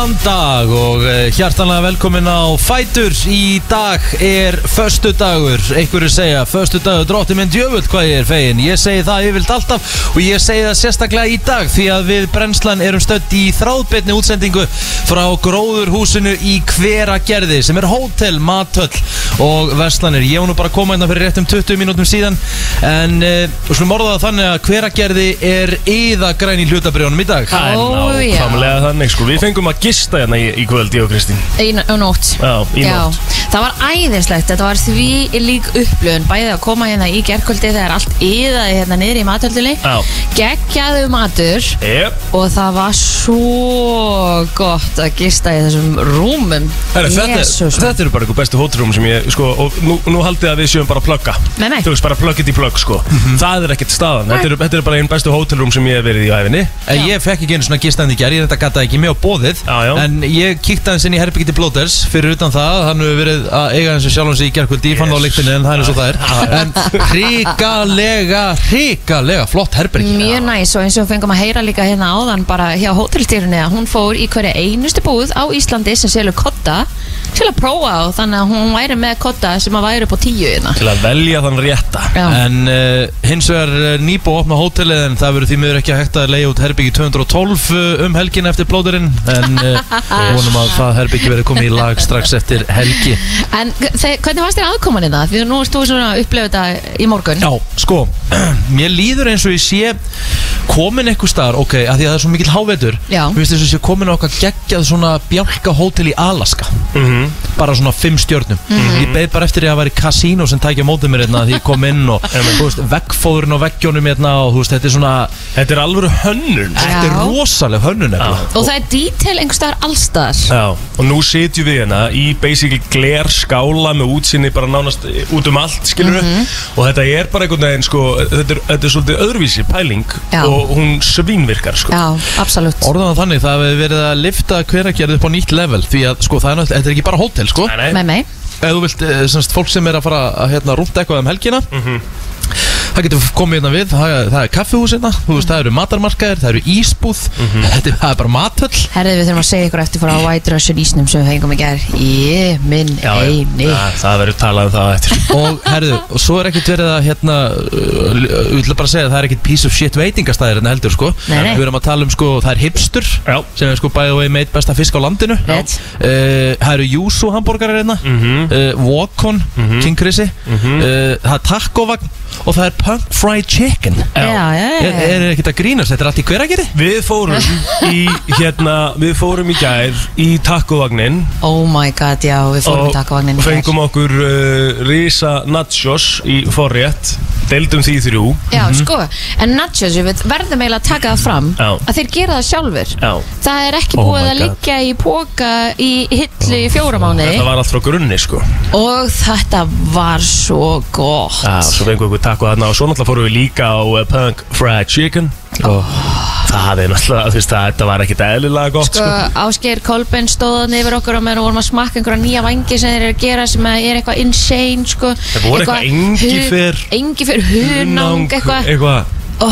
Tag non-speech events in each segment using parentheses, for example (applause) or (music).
Góðan dag og eh, hjartanlega velkomin á Fætur Í dag er föstu dagur Einhverju segja föstu dagur drótti minn djöfull hvað ég er fegin. Ég segi það yfirlt alltaf og ég segi það sérstaklega í dag Því að við brennslan erum stödd í þráðbyrni útsendingu Frá gróðurhúsinu í Hveragerði Sem er hótel, matöll og verslanir. Ég var nú bara að koma hérna fyrir réttum 20 mínútum síðan En uh, skulum orða það þannig að Hveragerði er yða græn í hlutabrjónum í dag. Er Ó, já. nákvæmlega þannig sko. Við fengum að gista hérna í, í kvöld, ég og Kristín. Í n- á nótt. Já, í nótt. Það var æðislegt, þetta var því lík upplöðun Bæðið að koma hérna í gerkvöldi þegar allt yðaði hérna niður í matöldinni Já. Geggjaðu matur Yep. Og það var svo gott að gista í þessum rúmum. Herra, þetta, Jesús. þetta eru bara einhver bestu hótelrúm sem ég, sko, og nú, nú haldið að við séum bara að plugga. Nei, nei. Þú veist, bara plug it í plug, sko. Það er ekkert staðan, þetta eru, þetta eru bara einn bestu hótelrúm sem ég hef verið í æfinni En Ég fekk ekki einu svona gistandi í gerð, ég þetta gata ekki með á bóðið Já, já. En ég kíkti aðeins inn í herbyggi til Blóters Fyrir utan það, hann hefur verið að eiga eins og sjálfum sig í gerðkvöldi Ég fann það á Yes. lyktinni en það er eins og það er En hrikalega, hrikalega flott herbyggi Mjög næs og eins og við fengum að heyra líka hérna áðan bara hjá hótelstýrunni að hún fór í hverja einustu búð á Íslandi sem selur kotta til að prófa á þannig að hún væri með kotta sem að væri upp á tíu hérna. Til að velja þann rétta Já. En uh, hins vegar uh, nýbú opna hótelið En það verður því miður ekki hægt að leiða út herbyggi 212 uh, um helgin eftir Blóterinn En uh, vonum að það herbyggi verður komið í lag strax eftir helgi. En hvernig varst þér aðkoman í það? Því að nú erst þú svona að upplifa þetta í morgun. Já, sko, (clears throat) mér líður eins og ég sé komin eitthvað staðar, ok, að því að það er svo mikill hávetur. Mér finnst eins og ég sé komin á okkar geggjað svona bjálka hótel í Alaska. Mhm. Bara svona fimm stjörnum. Ég beið bara eftir því að það væri kasíno sem tækja mótið mér hérna Því ég kom inn og, (laughs) veggfóðurinn á veggjónum hérna Og þú veist, þetta er svona, Þetta er alvöru hönnun. Þetta er Já. rosaleg hönnun Og það er detail einhver staðar allstaðar Já, og nú sitjum við hérna í basically gler skála með útsinni bara nánast út um allt, skilur og þetta er bara einhvern veginn, sko þetta er, þetta er svolítið öðruvísi pæling Já. og hún svínvirkar, sko. Já, absolutt. Orðan þannig, það hefur verið að lifta hveragerð upp á nýtt level Því að, sko, það er náttúrulega, þetta er ekki bara hótel, sko. Nei, nei, Ef þú vilt, eh, semst, fólk sem er að fara að hérna, rúnta eitthvað um helgina Mhm. Það getur komið hérna við, það, það er kaffihús hérna, þú veist, það eru matarmarkaðir, það eru ísbúð, Mhm. (laughs) þetta er, það er bara matöll Herðið við þurfum að segja ykkur eftir fór á White Russian ísnum sem við fengum í gær Ég minn Já, já. eini Já, það verður talað um það eftir (laughs) Og herðu, og svo er ekkert verið að hérna, uh, ég ætla bara að segja að það er ekkert piece of shit veitingastæðir hérna heldur, sko Nei, nei. Við erum að tala um, sko, það er hipstur Já. sem er sko bæðið og meitt besta fisk á landinu Rétt. uh, Það eru Yuzu hambúrgarar hérna Mhm. uh, Wokon, King Chrissy uh, Það er tacovagn og það er Punk Fried Chicken. Já, já, já, Er, já. er ekkert að grínast, þetta er allt í hveragerði? Við fórum í, hérna, við fórum í gær í takkuvagnin Oh my god, já, við fórum í takkavagnin og fengum okkur uh, risa nachos í forrétt. Deildum því þrjú. Já, sko, en nachos, við verðum eiginlega að taka það fram Já. að þeir gera það sjálfur Já. Það er ekki Oh búið my að God. liggja í póka í hillu í fjóra mánuði. Þetta var allt frá grunni sko. Og þetta var svo gott. Já, svo fengum við okkur takku þarna og svo náttúrulega fórum við líka á uh, Punk Fried Chicken. Og það er náttúrulega, þú veist, það, þetta var ekkit eðlilega gott Sko, sko, Ásgeir Kolben stóðan yfir okkur og meðan vorum að smakka einhverja nýja vangi sem þeir eru að gera sem er eitthvað insane sko. Það voru eitthvað engifer- Engifer, hunang, eitthvað. Eitthvað. Jú,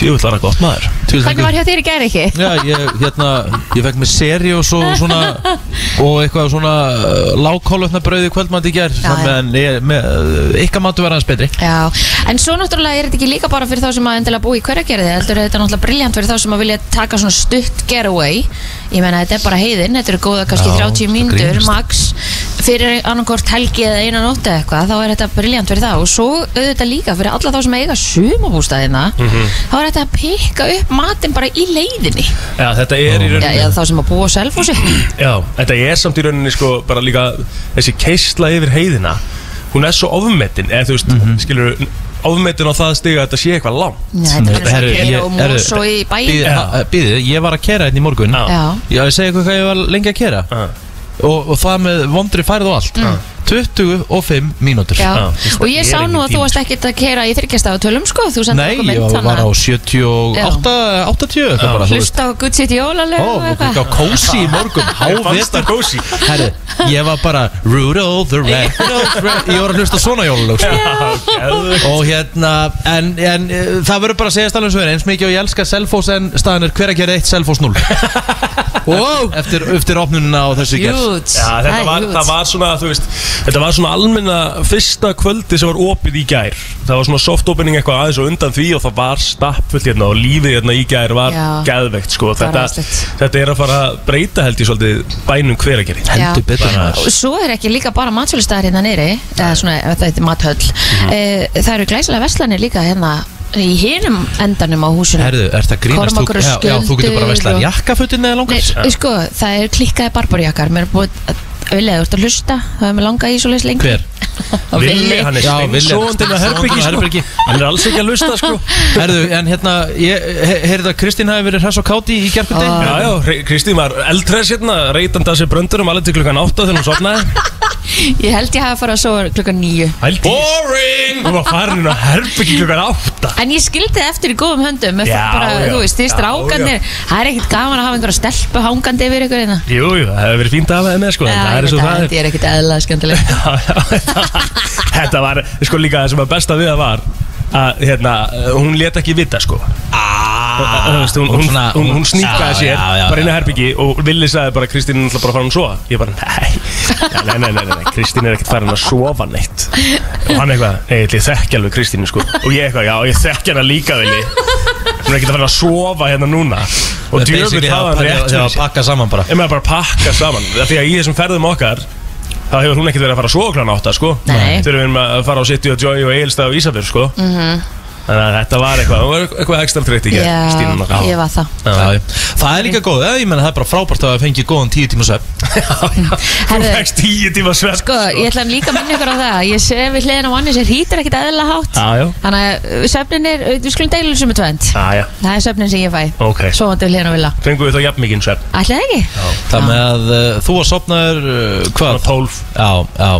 það var gott maður. Hvernig var hjá þér í gæri ekki? Já, ég, hérna, ég fekk með seri og svo svona og eitthvað svona uh, lágkólvetna brauði kvöldmandi í gerð með, uh, ykkar matu var aðeins betri. Já, en svo náttúrulega er þetta ekki líka bara fyrir þá sem að endilega búi í hverja gerði heldur er þetta náttúrulega briljant fyrir þá sem að vilja taka svona stutt getaway. Ég meina þetta er bara heiðin, þetta eru góða kannski Já, 30 það mínútur max fyrir annarkort helgi eða eina nótt eða eitthvað þá er þetta briljant fyrir það og svo auðvitað líka fyrir alla þá sem eiga sumabústæðina Mhm. þá er þetta að pikka upp matinn bara í leiðinni. Já, þetta er í rauninni já, þá sem að búa á selfhúsi Já, þetta er samt í rauninni sko bara líka þessi keisla yfir heiðina. Hún er svo ofmetin eða þú veist, Mhm. skilur ofmetin á það stiga að þetta sé eitthvað langt. Nei, þetta er eins og og mús og í bæinn. Býðið, ég var að kera hérna í morgun. Já. Ég segi eitthvað hvað ég var lengi að kera. Og, og það með vondri færð og allt 25 mínútur. Já. Og ég sá nú að þú varst ekkert að kera í þryggjastaf tölum sko Nei, okkur ég var, var á 78, 80 eitthvað bara. Hlusta á Good City jólalegu Ó, og og eitthvað. á kósi í morgun. (laughs) Hávetur kósi. Herri, ég var bara Rudolph the Red. (laughs) Rudolph the Red. Ég var að hlusta á svona jólalög sko. Og hérna En, en uh, það verður bara að segja staflega svo Eins mikið og ég elska Selfoss en staðan er hver að gera 1 Selfoss 0 (laughs) wow. Eftir, eftir opnununa á þessu gerð. Já, Það þetta var, huge. það var svona, þú veist Þetta var svona almenna fyrsta kvöldi sem var opið í gær. Það var svona soft opening eitthvað aðeins og undan því og það var stappfullt hérna og lífið hérna í gær var Já. geðveikt sko. Þetta, þetta er að fara að breyta held ég svolítið bænum hveragerði. Heldur Já. betur. Svo er ekki líka bara matsölustæðar hérna nýri eða svona, þetta er mathöll. Mhm. e, það eru glæsilega verslanir líka hérna í hinum endanum á húsinu. Herðu, er það grínast? Og já, já, þú getur bara að vesla Skjöldur og- jakkafutin eða Nei, langar sko, það er klikkaði barbarjakkar mér er búið auðvitað, þú ert að hlusta það er með langa í svo leys lengi Hver? (laughs) Villi, hann er steinsóðandi að herbyggi sko. Herbergi. Hann er alls ekki að lusta sko (laughs) Herðu, en hérna, ég he- heyrði að Kristín hafi verið hress og káti í gerkundi Ah. Já, já, Re- Kristín var eldræs hérna, reytandi að sér bröndurum alveg til klukkan 8 þegar hún sopnaði ég held ég hafi farið að sofa klukkan nýju Boring! Hún var farin inn á herbyggi klukkan 8 En ég skildi það eftir í góðum höndum. Já, bara, já. þú veist, Já, strákanir það er ekkert gaman að hafa einhverja stelpu hangandi yfir ykkur hérna. Jú, jú, það hefur verið fínt að hafa það með sko en það er eins og það er. Þetta er ekkert eðla skemmtilegt (laughs) Já, já, (laughs) þetta var- sko líka það sem var besta við það var að, hérna, hún let ekki vita sko. Veist, hún, hún hún, hún, sníkaði Já, sér já, já, bara inn í já. herbyggi og Villi sagði bara Kristín er náttúrulega bara farin að sofa. Ég bara, nei, Já, nei, nei, nei, Kristín er ekkert farin að sofa neitt. Og hann eitthvað, nei, ég þekki alveg Kristínu sko. Og ég eitthvað, já, ég þekki hana líka Villi. Hún er ekkert að fara að sofa hérna núna. Og djöfull hafa hann rétt Það var að pakka saman bara. Ég með bara að pakka saman. Því að í þessum ferðum okkar þá hefur hún ekkert verið að fara að sofa klána átta sko. Nei. Þegar við erum að fara á City og Joy og Egilstað og Ísafjör sko Þannig að þetta var eitthvað, það var eitthvað ekstra treytt í gerð Já, Stínun okkar ég var það. Já, já. Það er líka góð, eða, ég menna það er bara frábært að fengi góðan tíu tíma svepp (laughs) Þú Herðu, fegst tíu tíma svett Sko, ég ætla líka að minna ykkur á það Ég sé við hliðin á manni sem hýtir ekkert eðla hátt. Já, já, Þannig að söfnin er, við skulum deilum sem er tvönd já, já, Það er söfnin sem ég fæ. Ok. Sofandi við hliðin á vila Fengum við þá jafn mikinn svett Ætli það ekki? Það með að uh, þú að sopnaður uh, hvað? 12 Já, já.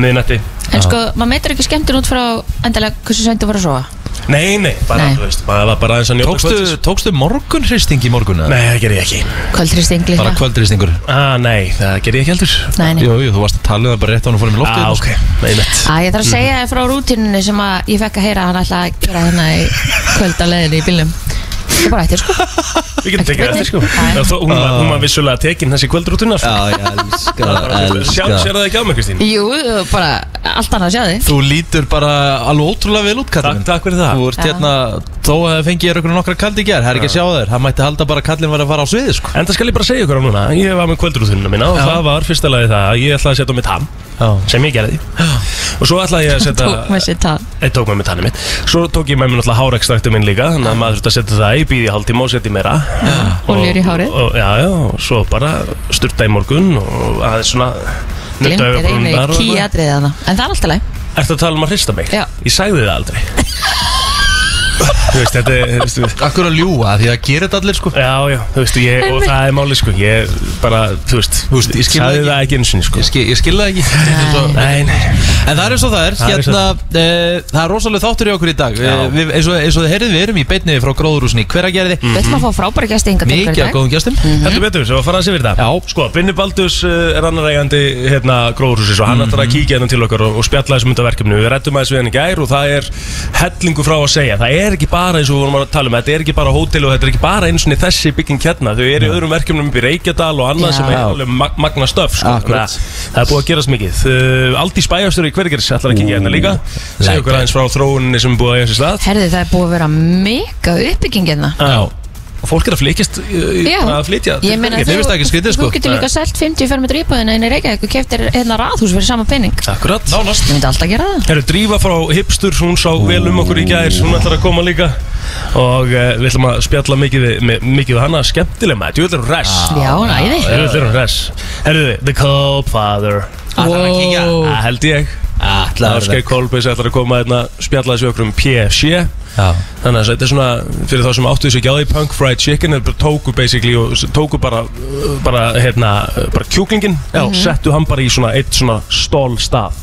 Miðnætti. En sko, maður meitur ekki skemmtinn út frá endalega hversu þú var að sofa Nei, nei, bara, Nei. þú veist, var bara aðeins að njóta Tókstu, kvöldsins. tókstu morgunhristing í morgun? eða? Nei, það ger ég ekki. Kvöldristing Bara líka kvöldristingur Ah, nei, það ger ég ekki heldur. Nei, nei. Jú, jú, þú varst að tala um það bara rétt á hann og fórum í loftið Ah, ok, nei, nett Æ, ég þarf að segja þér frá rútinunni sem að ég fekk að heyra að hann ætla að gera hérna í kvöld á leiðinni í bílnum Það er bara eftir sko. Við getum tekið eftir sko. Það- Hún var, hún var vissulega tekin þessi kvöldrútuna sko. Já, ég elska Sjá, elska. sér það ekki á mig Kristín? Jú, bara allt annað að sjá þig. Þú lítur bara alveg ótrúlega vel út, Takk, kallinn takk fyrir það. Þú ert hérna, þó að fengi ég einhvern nokkra kaldi í gerð, það er ekki að sjá þér. Það mætti halda bara að kallinn var að fara á sviði, sko. En það skal ég bara segja ykkur á núna Ég var með kvöldrútununa mína og það var fyrsta lagi það að ég ætlaði að setja á mig tann Já, sem ég gerði. Og svo ætlaði ég að setja Tók með sér tann. Ég tók með mig tannið mitt. Svo tók ég með mér náttúrulega hárekstraktu minn líka þannig að maður þurfti að setja það í bíði hálftíma og setja meira. Og- Oljur í hárið. og, Já, já, og svo bara sturta í morgun og aðeins svona atriðið hana En það er alltaf læg Ertu að tala um að hrista mig? Já. Ég sagði það aldrei Þú veist, þetta er þú veist, Akkur að ljúa, því að gera þetta allir, sko. Já, já, þú veist, ég, og það er máli, sko. Ég bara, þú veist, Þú veist, ég skil það sagði ekki. það ekki eins og, sko. Ég skil, ég skil það ekki. Þetta er svo- Nei, nei. En það er eins og það er, Það er eins og hérna, e, það er rosalega þáttur í okkur í dag. E, við, eins, og, eins og þið heyrið, við erum í beinni frá gróðurúsinni í hveragerði. Við ætlum að fá frábæra gæsti hinga til Mikið okkur í af dag. góðum gestum. Heldur betur, svo að fara að sé fyrir það. Já. Sko, Binni Baldus uh, er annar eigandi hérna gróðurhúsis og hann ætlar að kíkja hérna til okkar og, og spjalla þessum undan verkefni. Við rættum aðeins við hann í gær og það er hellingu frá að segja. Það er ekki bara eins og við vorum að tala um Þetta er ekki bara hótel og þetta er ekki bara eins og þessi bygging hérna. Þau eru í öðrum verkefnum upp í Reykjadal og annað Já. sem er alveg mag magna stöf sko. Þannig að Það er búið að gerast mikið. Uh, Aldís Bæjastur í hvergers ætlar að kíkja hérna líka. Segja okkur aðeins frá þróuninni sem er búið að eiga sér stað. Herði það er búið að vera mega uppbygging hérna. Já Og fólk er að flytjast uh, að flytja. Ég meina það ekki skrítið, sko. Þú getur líka selt 50 fermetri íbúðina inn í Reykjavík og keftir hérna raðhús fyrir sama penning Akkurat. Nánast. Ég myndi alltaf gera það. Herru, Drífa frá Hipstur, hún sá vel um okkur í gær, hún ætlar að koma líka. Og uh, við ætlum að spjalla mikið við, mi- mikið við hana, skemmtileg maður, djúvel er hún res Já, næði Djúvel er hún res Herru, The Cold Father Ætlar að kíkja? Það held ég Ætla Ásgeir Kolbis ætlar að koma hérna spjalla þessu okkur um Já. Þannig að þetta er svona, fyrir þá sem áttu þessu ekki á því Punk Fried Chicken er bara tóku basically og tóku bara, bara hérna, bara kjúklingin Já, settu hann bara í svona eitt svona stól stað.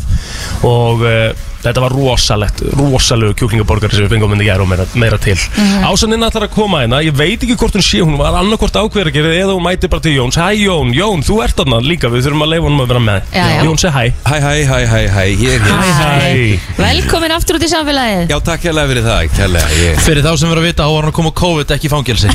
Og uh, þetta var rosalegt, rosalegu kjúklingaborgari sem við fengum myndi gæra og meira, meira til. Mm Ásanninn ætlar að koma hérna, ég veit ekki hvort hún sé Hún var annarkvort gera eða hún mæti bara til Jóns. Hæ Jón, Jón, þú ert þarna líka, við þurfum að leifa honum að vera með. Já, já. Jón, seg hæ. Hæ, hæ, hæ, hæ, hæ, er hér. Hæ. Velkomin aftur út í samfélagið. Já, takk hérlega fyrir það, kærlega ég... Fyrir þá sem verður að vita á hann að koma COVID ekki í fangelsi. (laughs)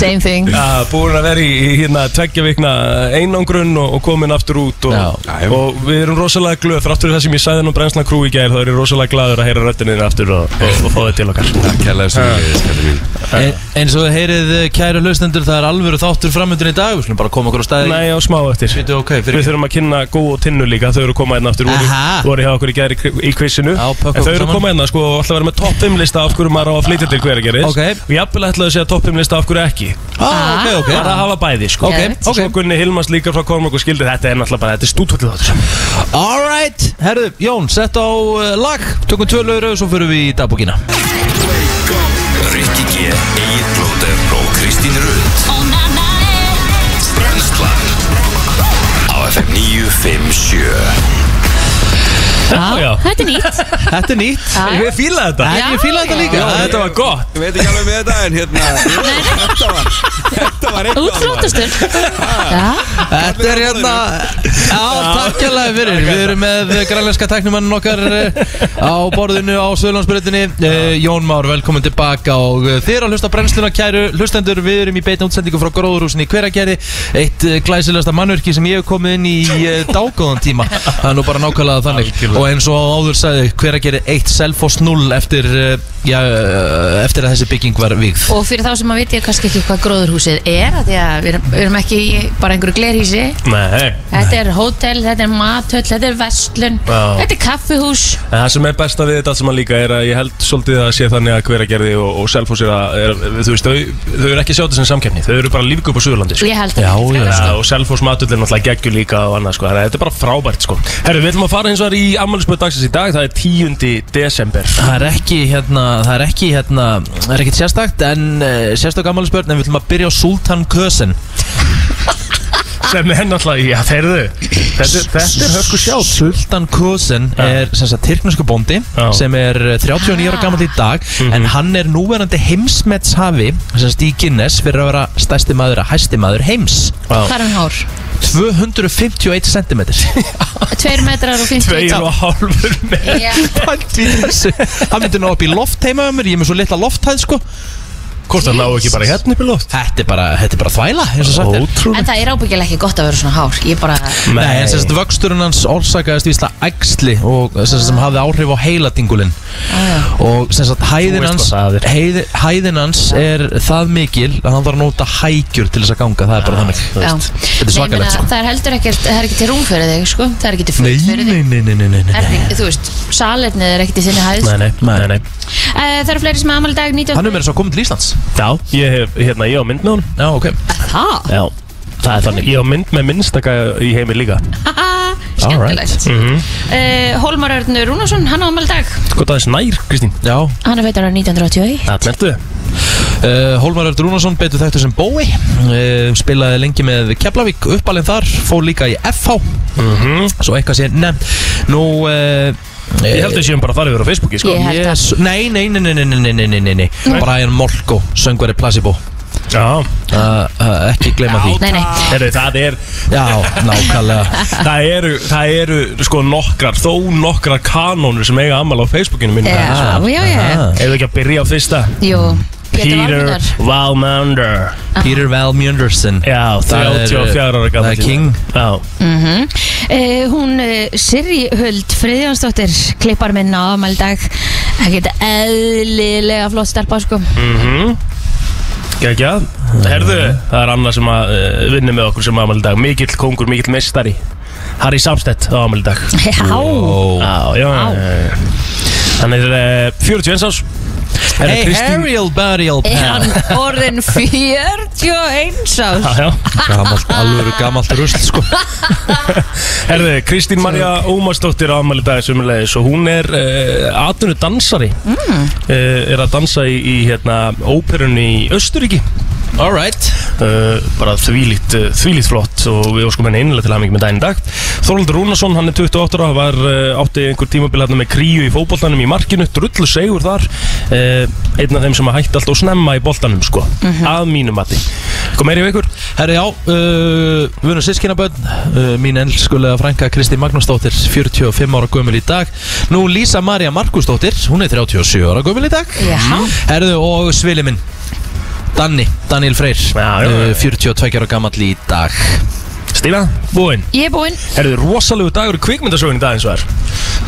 Same thing. Já, búin að vera í, í hérna tveggja vikna einangrun og, og komin aftur út og, Já. og við erum rosalega glöð. Þráttur það sem ég sagði nú brensna krú í gær þá er ég rosalega glaður að heyra röttinni aftur og, og, og fá þetta til okkar. Takk ég mín. En- Eins og þið heyrið eh, kæru hlustendur það er alvöru þáttur framöndin í dag. Við skulum bara koma okkur á staði Nei, á smá eftir. Býtu, ok, fyrir- Við þurfum að kynna Gó og Tinnu líka Þau eru koma hérna aftur. Voru, Aha. voru hjá okkur í gær í, Já, En þau eru saman. koma hérna sko og alltaf vera með topp 5 lista af hverju maður á að flytja til hver að gerist Ok. Og jafnvel ætlaðu að segja topp 5 lista af hverju ekki. Ah, Ok, ok. Bara að hafa bæði sko. Ok, Geðveikt. ok. Svo Gunni Hilmars líka frá Kormák og skildi Þetta er náttúrulega bara, þetta er stútvöldið þáttur Alright, herðu, Jón, sett á uh, lag. Tökum tvö lögur og svo fyrir við í dagbúkina Rikki G, Egil Blóter og Kristín Rund. Brenslan Á FM 957 já. Þetta er nýtt. Þetta er nýtt. Ég fíla þetta. Já. Ég fíla þetta líka. Já, þetta var gott. Ég veit ekki alveg með þetta en hérna (laughs) Þetta var, þetta var eitthvað Útflóttastur Já, Þetta er hérna Já, takk hérlega fyrir. Við erum með grænleiska tæknumannin okkar eh, á borðinu á Söðlandsbyrðinni Jón Már, velkomin tilbaka og eh, eru að hlusta á brennsluna kæru hlustendur. Við erum í beitna útsendingu frá Gróðurhúsin í Hveragerði Eitt eh, glæsilegasta mannverki sem ég hef komið inn í eh, dágóðan tíma. Það er nú bara nákvæmlega þannig. Algjörlega. Og eins og áður sagði Hveragerði 1 Selfoss 0 eftir, eh, já, eh, eftir að þessi bygging var vigð og fyrir þá sem að veit ég kannski ekki hvað gróðurhúsið er að því að við erum, við erum ekki bara einhverju glerhísi Nei. Þetta er hótel, þetta er mathöll, þetta er vestlun Já. Þetta er kaffihús. En það sem er besta við þetta sem að líka er að ég held svolítið að sé þannig að hveragerði og, og Selfoss er að, er, þú veist, þau, þau eru ekki að sjá þetta sem samkeppni, þau eru bara lífgu upp á Suðurlandi sko. Að Já, og Selfoss matull er náttúrulega geggjur líka og annað sko, að þetta er bara frábært sko. Herru, við ætlum að fara eins og það í ammælisböð dagsins í dag, það er 10. desember Það er ekki hérna, það er ekki hérna, það er ekkert sérstakt en uh, sérstök ammælisbörn en við ætlum að byrja á Sultan Kösen sem er náttúrulega, já, þeirðu þetta, þetta er höfku sjátt Sultan Kösen er sem sagt tyrknesku bóndi Já. sem er eh, 39 ára gammal í dag en hann er núverandi heimsmetshafi sem sagt í Guinness fyrir að vera stærsti maður að hæsti maður heims. Hvað er hann hár? 251 cm (laughs) Tveir metrar og 50 Tveir og hálfur með Já. Pælt í þessu. Hann myndi ná upp í loft heima með mér Ég er með svo litla lofthæð sko Hvort það ná ekki bara hérna upp í loft? Þetta er bara, þetta er bara þvæla eins og sagt er. Ótrúlega En það er ábyggilega ekki gott að vera svona hár. Ég bara Nei, en sem sagt vöxturinn hans orsakaðist vísla æxli og sem, sagt, sem hafði áhrif á heiladingulinn já. og sem sagt hæðin veist hans, hvað það er. heiði, hæðin hans er það mikil að hann þarf að nota hægjur til þess að ganga, það er bara þannig. Já. Þetta er Nei, svakalegt, meina, sko. Það er heldur ekkert, það er ekki til rúm fyrir þig sko. Það er ekki til Nei, fullt fyrir nei, þig. nei, nei, nei, nei, Það er nei. ekki, Þú veist, salernið er ekkert í þinni hæð Nei, nei, nei, nei. Eh, Það eru fleiri sem amal dag 19 Hann er meira svo komið til Íslands Já, ég hef, hérna, ég á mynd með honum. Já, ok. Það? Já, það er þannig. Ég á mynd með minnstaka í heimi líka. Haha, Skemmtilegt. mm -hmm. uh, Hólmar Örn Rúnarsson, hann á amal dag. Sko það er snær, Kristín. Já, Hann er veitar á 1981 Það mertu Uh, Hólmar Örd Rúnarsson betur þekktur sem Bói. Uh, spilaði lengi með Keflavík uppalinn þar, fór líka í FH Mhm. svo eitthvað sé nefnt. Nú uh, Ég held að ég séum bara að fara yfir á Facebooki, sko. Ég held yes, nei, nei, nei, nei, nei, nei, nei, nei, nei, nei. Brian Molko, söngveri Placebo. Já. Uh, uh, ekki gleyma því. Nei, nei. Heru, það er já, nákvæmlega. (laughs) Það eru, það eru sko nokkrar, þó nokkrar kanónur sem eiga ammál á Facebookinu mínu. Já, já, já. Ah. Ef við ekki að byrja á fyrsta? Jú, Peter Valmundar Valmander Peter Val Munderson Já, Það er, 34 ára gammal það er King. Já, mm Hún uh, Sirri Huld Friðjónsdóttir klippar minn á amal dag Ekkert eðlilega flott stelpa sko. Mhm. Gekja, herðu, það er annað sem að uh, vinna með okkur sem ámæli dag Mikill kongur, mikill mestari Harry Samstedt á ámæli dag Já. Já, já, já, já. Hann er uh, 41 ás Hey, Kristín- Ariel Burial Er hann orðin 41 ás? Já, já Gamalt, alveg gamalt rusl sko. (laughs) Herðu, Kristín Marja Ómarsdóttir á ammali dag sumulegis og hún er uh, atvinnu dansari mm. er að dansa í, í hérna, óperunni í Östuríki Alright uh, bara þvílít, uh, þvílít flott og við óskum henni einlega til hamingi með daginn í dag. Þorvaldur Rúnarsson, hann er 28 ára var uh, átti einhver tímabil hérna með kríu í fótboltanum í markinu, drullu segur þar. Uh, einn af þeim sem að hætti alltaf snemma í boltanum sko, að mínum mati. Kom meiri í vikur? Herri já, uh, við erum sískinabönd uh, Mín elskulega frænka Kristín Magnúsdóttir 45 ára gömul í dag. Nú Lísa Maria Markusdóttir Hún er 37 ára gömul í dag. Já. Herðu og svili minn Danni, Daniel Freyr Já, já, já. uh, 42 ára gamall í dag. Stíla, búinn. Ég er búinn. Herðu, rosalegu dagur í kvikmyndasögun í dag eins og er.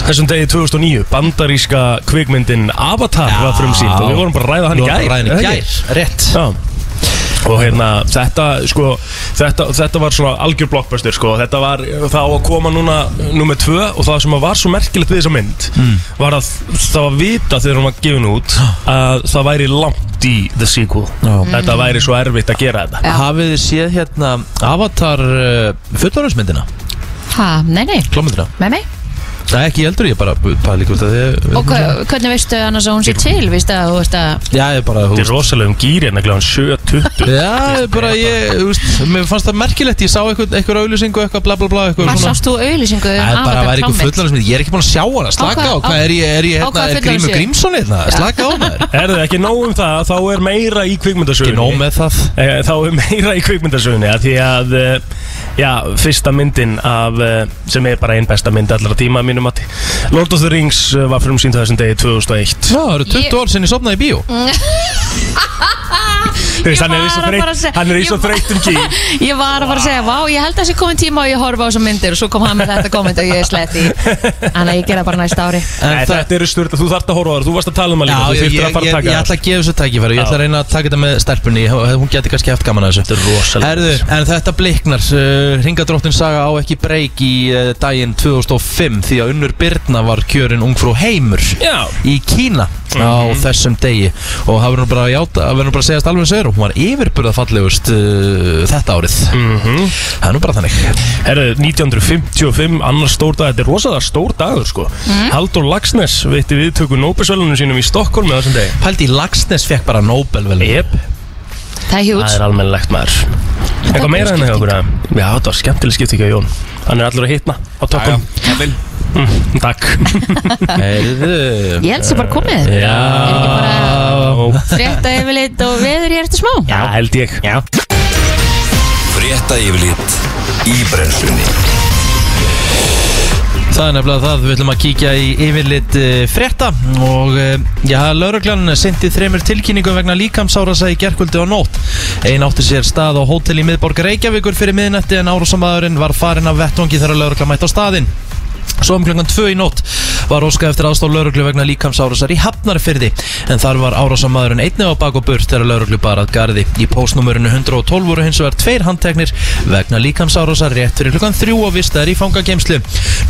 Þessum degi 2009, bandaríska kvikmyndin Avatar Já. var frumsýnd og við vorum bara að ræða hann í gær Ræðin í gær, rétt. Já Og hérna, þetta, sko, þetta, þetta var svona algjör blockbuster, sko. Þetta var, það á að koma núna nummer tvö Og það sem var svo merkilegt við þessa mynd Var að það var vita þegar hún var gefin út Að það væri langt í the sequel. Já. Þetta væri svo erfitt að gera þetta. Já. Hafið þið séð hérna Avatar uh, fullorðarsmyndina Ha, nei, nei, Klómyndina? Með mig Það er ekki heldur, ég bara að þið Og hvernig veistu annars að hún sé til, víst að, þú veist að Já, ég bara, Þetta er rosalegum gýri hérna gláðan 7.20 Já, bara, ég, þú veist, mér fannst það merkilegt Ég sá eitthvað, eitthvað auðlýsingu, eitthvað bla bla bla Hvað sást þú auðlýsingu um Það er bara vera eitthvað fullorðarsmynd Ég er ekki búin að sjá hana, slaka Á hvað- er ég, er ég hérna, er Grímur? Grímsson hérna? Slaka á maður Erðu ekki nóg um það, þá er meira í Ekki kvikmyndasögunni nóg með það. Eh, Þá er meira í kvikmyndasögunni að Því að, eh, já, fyrsta myndin af, eh, sem er bara einn besta mynd allara tíma mínum að Lord of the Rings var frumsýnd þessum degi 2001 Já, það eru 20 Ég- ár sinni ég sopnaði í bíó (laughs) (laughs) veist, hann er í svo að að er þreyttum ký (laughs) Ég var að fara að segja, vá, ég held að það sé komin tíma og ég horfa á þessum myndir. Og svo kom hann með þetta komment og ég er slett í Þannig að ég gera bara næsta ári. En Nei, það- þetta eru sturt, þú þarft að horfa á það, þú varst að tala um að líka, Já, þú ég, ég, að fara ég, að taka ég ætla að gefa þessu tækifæri Ég ætla að reyna að taka þetta með stelpunni Hún geti kannski haft gaman að þessu. Þetta er rosalega en þetta bliknar uh, Ringadróttin saga á ekki breyk í uh, daginn 2005 Því að Unnur Birna var kjörin ungfrú heimur Já, í Kína á þessum degi. Og það verður nú bara að játa það verður nú bara að segja alveg segur hún var yfirburða fallegust uh, þetta árið. Mhm. það er nú bara þannig. Herru, 1955, annar stór dag, þetta er rosalega stór dagur sko. Haldur Lagsnes veitti viðtöku Nóbesvölunum sínum í Stokkólm með þessum degi. Pældi Lagsnes fekk bara Nobel vel Jep, Það er það hjúts er almennlegt maður. Eitthvað meira en það okkur að Já, þetta var skemmtileg skipt ekki á Jón. Hann er allur að hitna á tokkum Kevin mm, Takk. (laughs) Heyrðu. Ég held sem bara komið. Já. Er ekki bara frétta yfirleitt og veður ég eftir smá? Já, held ég. Já. Frétta yfirlit í brennslunni. Það er nefnilega það, við ætlum að kíkja í yfirlit uh, frétta. Og uh, já, lauruglan sendi þremur tilkynningum vegna líkamsárasa í gerkvöldi og nótt. Ein átti sér stað á hótel í miðborg Reykjavíkur fyrir miðnætti en árásamæðurinn var farin af vettvangi þegar lauruglan mætti á staðinn. Svo um klokkan 2 í nótt var óskað eftir aðstóð lauruglu vegna líkamsárásar í Hafnarfyrði en þar var árásamæðurinn einnig á bak og burt þegar lauruglu bar að gardi. Í póstnúmurinu 112 voru hins vegar tveir handteknir vegna líkamsárásar rétt fyrir klokkan 3 og vistaðir í fangageimslu.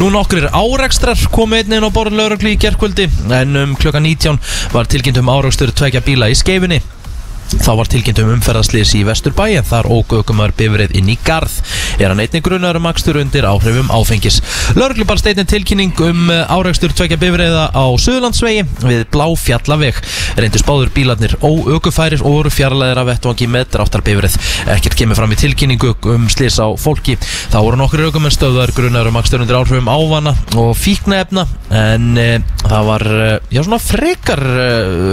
Nú nokkrir árekstrar komu einnig inn á borðin lauruglu í gerkvöldi en um klokkan 19 var tilkynnt um árekstur tvekja bíla í skeifinni. Þá var tilkynnt um umferðarslýs í Vesturbæ en þar ógu aukumar bifrið inn í garð. Er hann einnig grunnar um akstur undir áhrifum áfengis. Lörglu bara steinni tilkynning um áreikstur tvekja bifriða á Suðurlandsvegi við Bláfjallaveg. Reyndu spáður bílarnir óaukufærir og voru fjarlæðir af vettvangi með dráttar bifrið. Ekkert kemur fram í tilkynningu um slýs á fólki. Þá voru nokkur aukumenn stöðar grunnar um akstur undir áhrifum ávana og fíknefna en e, það var e, já, frekar e,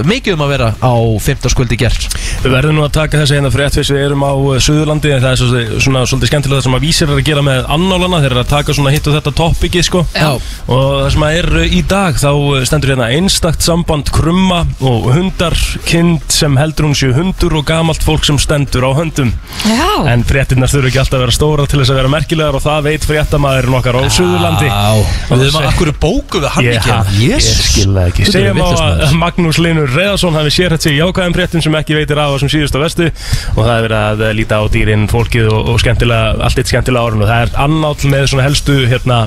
mikið um að vera á 15. skvöldi gerð. Við verðum nú að taka þessi hérna frétt fyrst við erum á uh, Suðurlandi en það er svo, svona svolítið skemmtilega það sem að vísir er að gera með annálana þeir eru að taka svona hitt og þetta topikið sko. Já. og það sem að er uh, í dag þá uh, stendur hérna einstakt samband krumma og hundar kind sem heldur hún séu hundur og gamalt fólk sem stendur á höndum. Já, en fréttinnar þurfa ekki alltaf að vera stóra til þess að vera merkilegar og það veit fréttamaðurinn okkar á Suðurlandi. Við erum að akkur bóku við hann Ég, ekki? ég skil það ekki. Þetta Segjum á að. Magnús Linur Reðarsson hafi sérhætt sig í jákvæðum fréttum sem ekki veitir af sem síðust á vestu og það er verið að líta á dýrin, fólkið og, og skemmtilega, allt eitt skemmtilega árun og það er annáll með svona helstu hérna,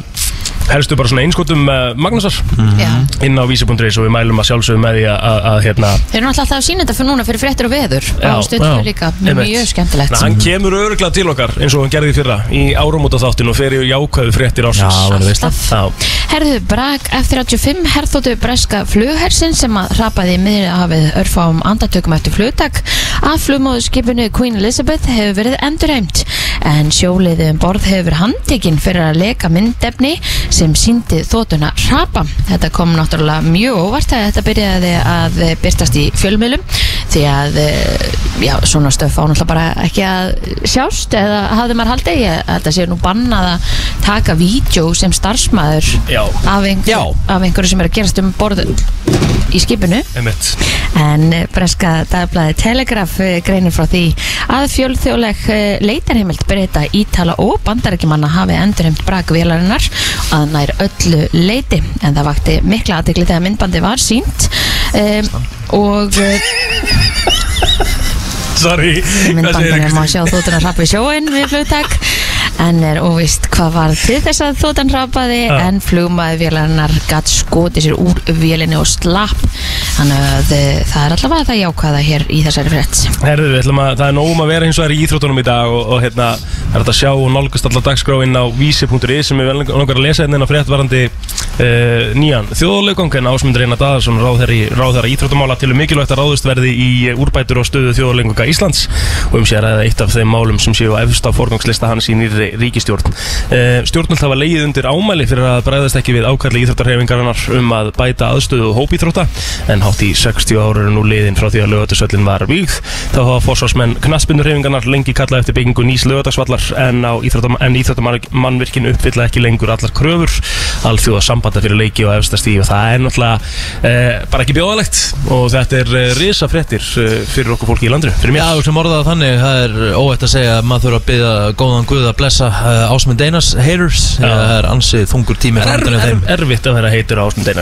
helstu bara svona einskotum uh, Magnúsar. Já. inn á vísi.is og við mælum að sjálfsögum með því að, að, að hérna Þeir eru náttúrulega alltaf að sína þetta fyrir núna fyrir fréttir og veður. Já, og stundur já. líka, Einmitt. mjög skemmtilegt. Na, hann kemur öruglega til okkar eins og hann gerði í fyrra í áramóta þáttin og fer í jákvæðu fréttir Já, ásins það. Var veist Alltaf. Herðu, brak eftir 85 herþóttu breska flughersin sem að rapaði í miðrihafið örfáum andartökum eftir flugtak að flugmóðskipinu Queen Elizabeth hefur verið endurheimt en sjóliðið um borð hefur verið handtekinn fyrir að leka myndefni sem síndi þótuna rapa. Þetta kom náttúrulega mjög óvart að þetta byrjaði að byrtast í fjölmiðlum því að eh, já, svona stöf á náttúrulega bara ekki að sjást eða hafði maður haldið ég að þetta sé nú bannað að taka vídeo sem starfsmæður af, af einhverju sem er að gerast um borð í skipinu Einmitt. en eh, breska dagblæði Telegraph eh, greinir frá því að fjölþjóðleg eh, leitarheimild breyta ítala og bandarækjumanna hafi endurheimt brakvélarinnar að nær öllu leiti en það vakti mikla aðtekli þegar myndbandi var sínt um, og eh, Sorry. Myndbandinu má sjá þóttunar rappi sjóin við flugtak en er óvist hvað var til þess að þóttan rapaði Já. en flugmaði vélarinnar gatt skotið sér úr vélinni og slapp. Þannig að eh, það er allavega það jákvæða hér í þessari frétt. Herðu, að, það er nógum að vera eins og það er í íþróttunum í dag og, og hérna, það er hægt að sjá og nálgast alla dagskráin á vísi.is sem við vel langar að lesa hérna inn á fréttvarandi uh, nýjan þjóðleikong en ásmundur Einar Daðarsson ráðherri, ráðherra íþróttumála til mikilvægt að ráðust verði í eh, úrbætur og stöðu þjóðleikonga Íslands. Og um nýri ríkistjórn. Uh, stjórnult hafa leið undir ámæli fyrir að bregðast ekki við ákalli íþróttarhefingarinnar um að bæta aðstöðu hópíþrótta en hátt í 60 ára nú liðin frá því að lögatursöllin var vígð. Þá hafa fórsvarsmenn knaspindurhefingarnar lengi kallað eftir byggingu nýs lögatarsvallar en, en íþróttamannvirkinu uppfylla ekki lengur allar kröfur alþjóða sambanda fyrir leiki og efsta stíð og það er náttúrulega eh, bara ekki bjóðalegt og þetta er eh, risa fréttir eh, fyrir okkur fólki í landinu, fyrir Já, mér sem orðað þannig, það er óætt að segja að maður þurfa að byggja góðan guð að blessa uh, Ásmund Einars haters. Já. Það er ansið þungur tími er er, erfitt að vera heitur á ásmund er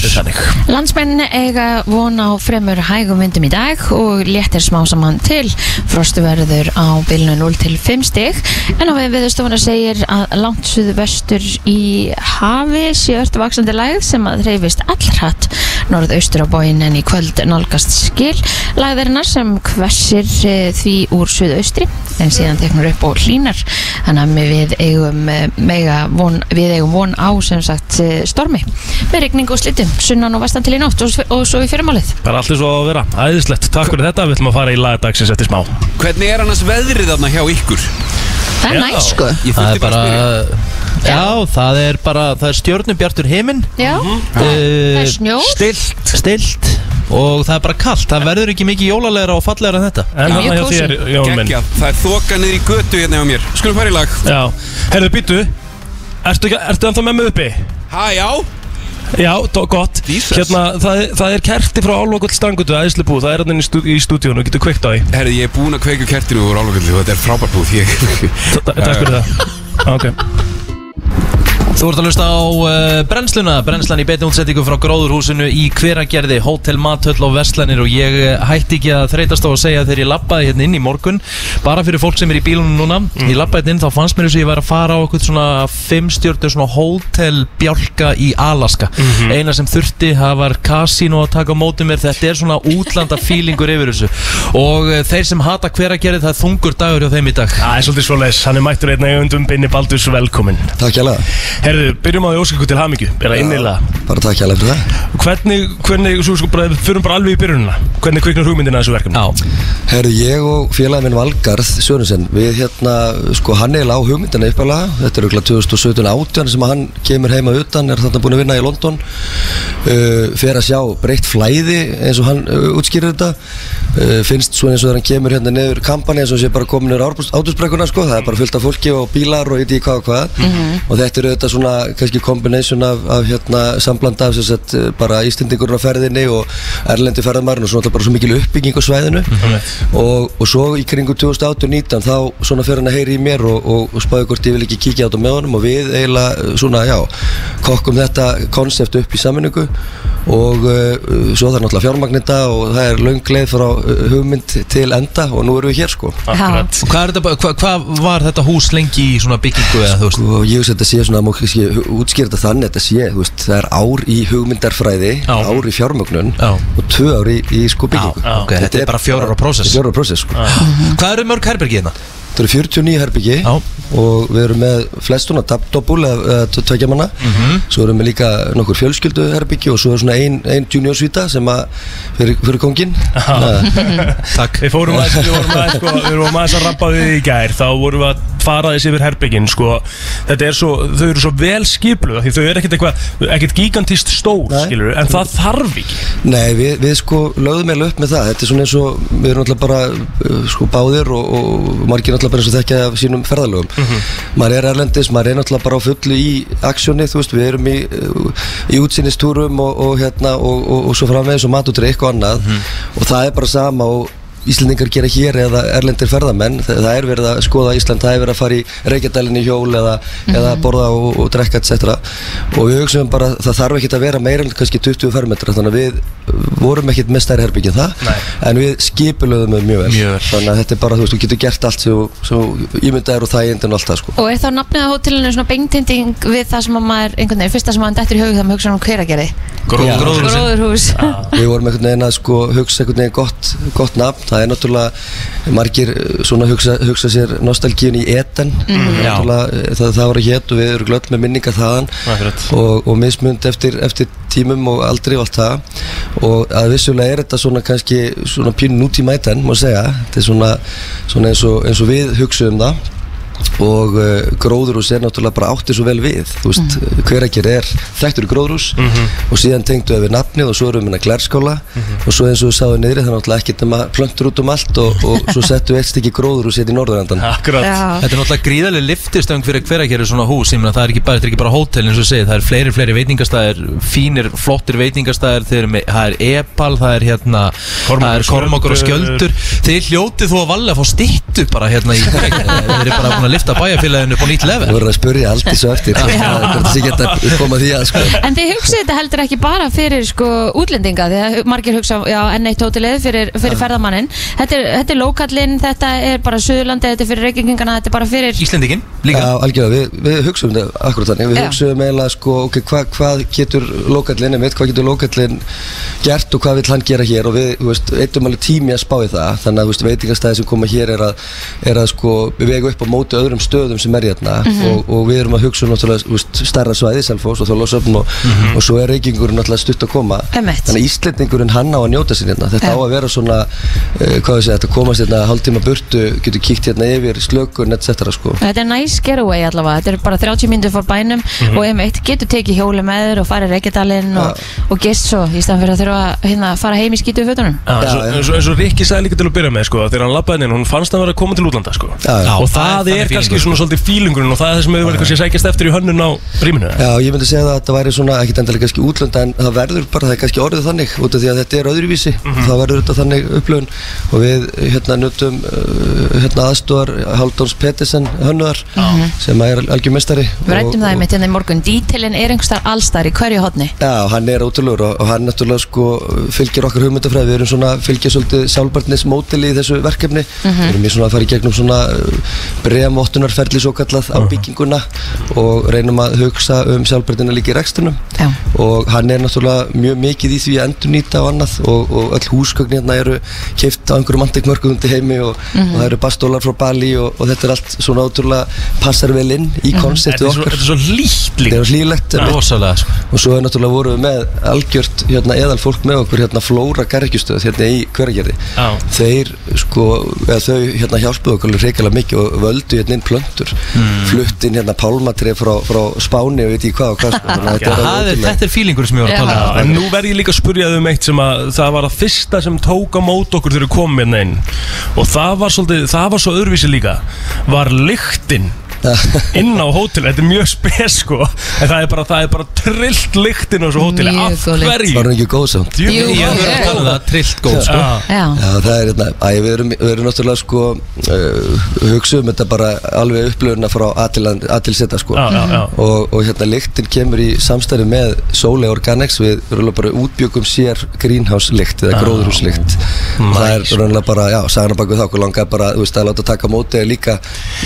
þannig. Landsmenn eiga von á fremur hægum vindum í dag og léttir smá saman til. Frostu verður á bylnu 0 til 5 stig. En á við viðstofuna segir að langt suðu vestur í hafi sé ört vaksandi lægð sem að reyfist allrætt norðaustur á bóin en í kvöld nálgast skil læðarinnar sem hversir eh, því úr suðaustri en síðan teknur upp og hlínar þannig að við eigum, eh, mega von, við eigum von á sem sagt eh, stormi. Með regning og slittum sunnan og vestan til í nótt og, og svo í fyrirmálið Bara allir svo að vera, æðislegt, takk fyrir þetta. Við ætlum að fara í lagdagsins eftir smá. Hvernig er annars veðrið þarna hjá ykkur? það er næst sko. Ég Það þurfti er bara, bara að spyrja já, það er bara, það er stjörnubjartur heiminn já, það uh, er snjór. Stilt Stilt Og það er bara kallt, það verður ekki mikið jólalegra og fallegra en þetta. En hann hjá þér, Jón minn. Gekkja, það er þoka niður í götu hérna hjá mér. Skulum fara í lag. Já, herðu býtu Ertu, ertu ennþá með mig uppi? Hæ, já. Já, tó, gott. Jesus. Hérna, það, er- það er kerti frá Álvakull strangutu Æðislu búð, það er hann í, stú, í stúdíónu Getur kveikt á því. Herri, ég er búinn að kveika kertinu úr álugöldu og þetta er frábært búð ég... Ta- Takk fyrir það. (laughs) Ok Þú ert að hlusta á uh, brennsluna Brennslan í beinu útsettingu frá gróðurhúsinu í hveragerði, hótel, matöll og verslanir og ég uh, hætti ekki að þreytast á að segja þegar ég lappaði hérna inn í morgun. Bara fyrir fólk sem er í bílunum núna ég lappaði hérna inn þá fannst mér þess að ég var að fara á eitthvað svona fimmstjörnu svona hótel bjálka í Alaska. Eina sem þurfti, það var kasínu að taka á móti mér, þetta er svona útlanda feelingur yfir þessu. Og uh, þeir sem hata hveragerði það er þungur dagur hjá þeim í dag. Það er er Herðu, byrjum á því óskilku til hamingju. Er það innilega. Bara takk hjá það fyrir það. Hvernig, hvernig, svo sko bara, fyrir bara alveg í byrjunina. Hvernig kviknar hugmyndina að þessu verkefni? Já, Herðu, ég og félagin minn Valgarð Sörnsen, við hérna, sko hann er á hugmyndina uppalega, þetta er auðvitað 2017-18 sem hann kemur heima utan, er þarna búin að vinna í London. Uh, fer að sjá breytt flæði eins og hann uh, útskýrir þetta. Uh, finnst svo eins og þegar hann kemur hérna niður kampani eins og sé bara komin niður átusbrekkuna sko, það er bara fullt af fólki og bílar og og hvað. Og þetta er auðvitað svona kannski combination af, af hérna samblanda af þess að bara Íslendingurinn á ferðinni og erlendi ferðamarinn og svona bara svo mikil uppbygging á svæðinu. Og, og svo í kringu 2018-19 þá svona fer hann að heyri í mér og, og, og spáði hvort ég vil ekki kíkja á þetta með honum. Og við eiginlega svona já kokkum þetta konsept upp í sammenningu og uh, svo það er náttúrulega fjármagnita og það er löng leið frá uh, hugmynd til enda og nú erum við hér sko Akkurat Og hvað, er þetta, bara- hvað, hvað var þetta hús lengi í svona byggingu eða þú veist? og ég veist að þetta sé svona, má kannski útskýra þetta þannig að þetta sé, þú veist, það er ár í hugmyndarfræði, Já. ár í fjármögnun Já. og tvö ár í, í sko byggingu Já, ok, þetta er bara fjórar ára prósess. Fjóra ára prósess, sko Hvað eru mörg herbergi hérna? Það eru 49 herbyggi Já. og við erum með flestuna doppul eða tvekja manna. Mhm. svo erum við líka nokkur fjölskyldu herbyggi og svo er svona ein, ein junior svíta sem að fyrir, fyrir kongin (laughs) Takk. Við fórum aðeins, við vorum aðeins, sko, við vorum aðeins að rappa við í gær. Þá vorum við að fara þessi yfir herbyggin sko. Þetta er svo, þau eru svo vel skipluð Því þau eru ekkert eitthvað, ekkert gigantist stór skilur, En það þarf ekki. Nei, við, við sko lögðum eiginlega upp með það. Þetta er svona eins og, við erum alltaf bara uh, sko báðir og, og margir alltaf bara eins og þekkja af sínum ferðalögum. Maður er erlendis, maður er náttúrulega bara á fullu í aksjóni, þú veist, við erum í, í útsýnistúrum og, og hérna og, og, og svo framvegis og mat og drikk og annað og það er bara sama og Íslendingar gera hér eða erlendir ferðamenn það, það er verið að skoða Ísland, það er verið að fara í Reykjadælinn í hjól eða, eða borða og, og drekka etc og við hugsaum bara það þarf ekki að vera meira en kannski 20 fermetra þannig að við vorum ekkit með stærri herbyggin það Nei. en við skipulöðum við mjög vel. Mjög vel. þannig að þetta er bara, þú veist, þú getur gert allt sem þú ímyndaðir og þægindin og allt það sko. Og er þá nafnið á hótelinu svona beintinding við það sem að maður, einhvern veginn, fyrsta sem maður dettur í hug þegar maður hugsa um hugsa það er náttúrulega margir eh, svona hugsa, hugsa sér nostalgíun í eten náttúrulega eh, það, það var að hétt og við erum glödd með minningar þaðan. Og, og mismund eftir, eftir tímum og aldrei og allt það. Og að vissulega er þetta svona kannski svona pínu nútíma eten má segja, þetta er svona, svona eins, og, eins og við hugsaum það og uh, gróðurhús er náttúrulega bara áttið svo vel við. Þú veist, mm. hverager er þekktur í gróðurhús. Og síðan tengdu við nafnið og svo erum við með glærskóla og svo eins og við sáum niðri það er náttúrulega ekkert nema plöntur út um allt og, og svo settu við eitt stykki gróðurhús hérna í norðurendan (laughs) Akkurat. Já. Þetta er náttúrulega gríðarlega liftistöng fyrir hver að gera svona hús. Ég meina það er ekki bara, er ekki bara hótel eins og segið það er fleiri, fleiri veitingastæðir fínir, flottir veitingastæðir þeir eru með, það er Epal, það er hérna er og Skjöldur. Þeir hljótið þú að valja að fá stittu bara hérna í Hveragerði. þeir eru bara að lifta bæjarfélaginu upp á nýtt level? Voru að spurja allt svo eftir hvort sé geta koma því að sko. En þið hugsið þetta heldur ekki bara fyrir sko útlendinga því að margir hugsa já, N1 hótelið fyrir, fyrir ferðamannin þetta er, þetta er lókallinn, þetta er bara Suðurlandi, þetta er fyrir reykingingana, þetta er bara fyrir Íslendingin líka? Já, algjörlega, við, við hugsaum þetta akkurat þannig, við hugsaum eiginlega sko, ok, hva, hvað getur lokallinn, einmitt, hvað getur lokallinn gert og hvað vill hann gera hér? Og við, þú veist, eittum alveg tími að spá í það, þannig að, þú veist, veitingastæði sem koma hér er að, er að sko, við vegu upp á móti öðrum stöðum sem er hérna og, og við erum að hugsa um náttúrulega, stærra svæði, Selfoss og Þorlásöfn og, og svo er reykingurinn náttúrulega stutt að koma, Einmitt. þannig að Íslendingurinn hann á að njóta sér hérna, þetta Já. á að vera svona, uh, hvað segja, þetta komast hérna hálftíma burtu, getur kíkt hérna yfir slökun, etc. sko. Þetta er nice getaway allavega, þetta er bara 30 mínútur fór bænum og M1 getur tekið hjóli með þér og farið Reykjadalinn og, og gist svo í staðan fyrir að þurfa að hérna, fara heim í skítu fötunum Já, eins, og, Já, já. eins, og, eins og Rikki sagði líka til að byrja með sko, þegar hann labbaði inn, hún fannst að vera að koma til útlanda sko. Já, já. og það það, er kannski feelingur, svona svolítið fílingurinn og það er það sem við verðum kannski að sækjast eftir í hönnun á rýminu. Já, ég myndi segja það að þetta væri svona, ekkit endilega kannski útlönda en það verður bara, það er kannski orðið þannig út af því að þetta er öðruvísi, þá verður þetta þannig upplöfun. Og við hérna nutum uh, hérna aðstóðar Haldóns Pettersen hönnuðar sem er algjör mestari Við rættum það einmitt hérna í morgun, dítilinn er einhverstaðar allstar í hverju hodni Já, hann er ótrúlegur og, og hann náttúrulega sko fylgir okkar hugmyndafræði, við erum svona fylgja svolítið sjálfbarnismótili í þessu verkefni. Við erum í svona að fara í gegnum svona bremvottunarferli svo kallað á bygginguna og reynum að hugsa um sjálfbarnina líka í rekstunum Já. og hann er náttúrulega mjög mikið í því að endurnýta og annað og, og öll húsgögn hérna eru keift á einhverjum antikmörkum undir heimi og, og það eru bastólar frá Bali og, og þetta er allt svona ótrúlega passar vel inn í Þetta konseptið er svo, okkar þetta er svo líkt Þetta líka er hlýlegt einmitt. rosalega sko. og svo er náttúrulega vorum við með algjört hérna, eðal fólk með okkur hérna flóra garrikjustöð hérna í hveragerði Já. þeir sko, eða þau hérna hjálpuðu okkur reykjala mikið og völdu hérna inn plöntur mm. flutt inn hérna pálmatrið frá, frá Spáni og veit ég hvað og hvað sko. Þetta er er, er fílingur sem ég var að tala um en nú verð ég líka að spurja þau um eitt sem að það var að fyrsta sem tók á mót okkur þegar við komum hérna inn og það var svolítið, það var svo öðruvísi líka var lyktin inn á hótel, þetta er mjög spes sko. En það er bara, það er bara trillt lyktin á þessu hóteli, Mjög af góð lykt. hverju? Var hann ekki góð samt? Djú, Jú, Ég verið að tala um það, trillt góð sko. Já. Já, Já, það er hérna, æ, við erum, við erum náttúrulega sko uh, hugsa um þetta bara alveg upplöfuna frá A til, A til Z sko. Já, já, já. Og, og hérna lyktin kemur í samstæði með Sólei Organics. Við erum bara útbjögum sér greenhouse lykt eða gróðurhús lykt og það er raunlega bara, já, sagana bak við þá okkur langar bara, þú veist, að láta taka móti líka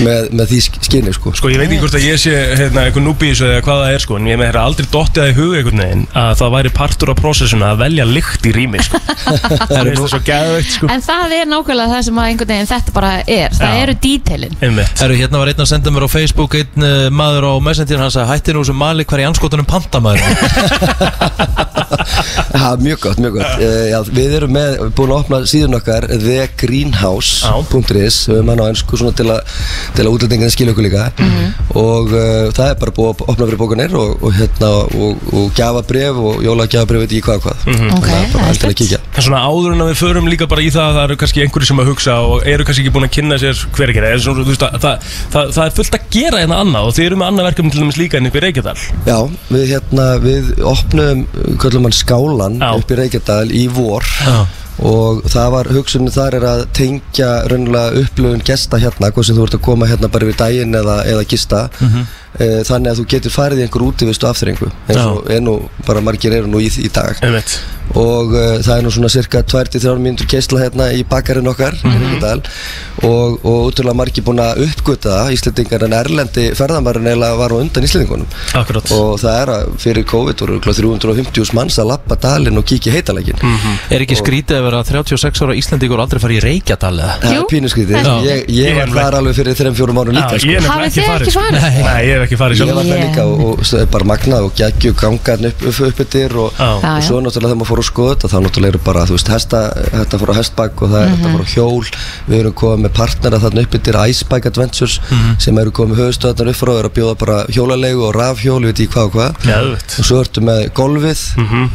með, með því skinni sko. Sko ég veit ekki hvort að ég sé hérna, í þessu eða hvað það er sko en ég með þeirra aldrei dottið að í huga einhvern veginn að það væri partur af prósessuna að velja lykt í rými sko. (laughs) Það er það svo gæðveikt sko. En það er nákvæmlega það sem að einhvern veginn þetta bara er. Það Já. eru dítelin Herru, hérna var einn að senda mér á Facebook einn uh, maður á Messenger hann sagði hætti nú sem mali hver í anskotunum pantamaður Já, (laughs) mjög gott, mjög gott. Uh, já, Við erum með, við erum búin að opna síðan okkar thegreenhouse.is við erum hann á ennsku svona til að til að útlendingan skilja okkur líka og uh, það er bara búið að opna fyrir bókanir og, og hérna, og, og gjafabrif og jólagjafabrif, veit ég hvað og hvað. Ok, Þannig að bara það er alltaf að kíkja. En svona áður en að við förum líka bara í það að það eru kannski einhverju sem að hugsa og eru kannski ekki búin að kynna sér hver ekki það, svona, þú veist, að, það, það, það er fullt að gera hérna annað og þið eru með annað verkefni til dæmis líka en upp í Reykjadal. Já, við hérna, við opnum skálan Já. upp í Reykjadal í vor. Já. Og það var hugsunin þar er að tengja raunlega upplöfun gesta hérna, hvað sem þú ert að koma hérna bara við daginn eða, eða gista. Mhm. e, þannig að þú getur farið í einhver útivistu afþrengu eins og er nú bara margir eru nú í, í dag. Einmitt og uh, það er nú svona cirka 2-3 mínútur keisla hérna í bakarinn okkar mm -hmm. og, og útrúlega margir búin að uppgöta það Íslendingar en erlendi ferðamærin eiginlega var á undan Íslendingunum Akkurat og það er að fyrir COVID voru örugglega 350 manns að lappa dalinn og kíkja í heitalækin mm. Er ekki skrítið að vera 36 ára Íslandíkur aldrei farið í Reykjadal eða? það er pínuskrítið það ég, Ég ég er var þar alveg fyrir 3-4 mánu líka Já, sko. ég er Hafið ekki þið farið ekki sko. farið? Nei, ég hef ekki farið Ég sjálf var það Yeah. líka og, og er bara magnað og geggju gangan upp, upp, upp yfir og, og svo náttúrulega þegar maður fór að skoða þetta þá náttúrulega eru bara, þú veist, hesta, þetta fór á hestbæk og það er þetta fór á hjól. Við erum komið með partnera þarna upp yfir Icebike Adventures sem eru komið höfustöðarnar upp frá og eru að bjóða bara hjólalegu og rafhjól, ég veit ekki hvað og hvað. Geðveikt. og svo ertu með golfið,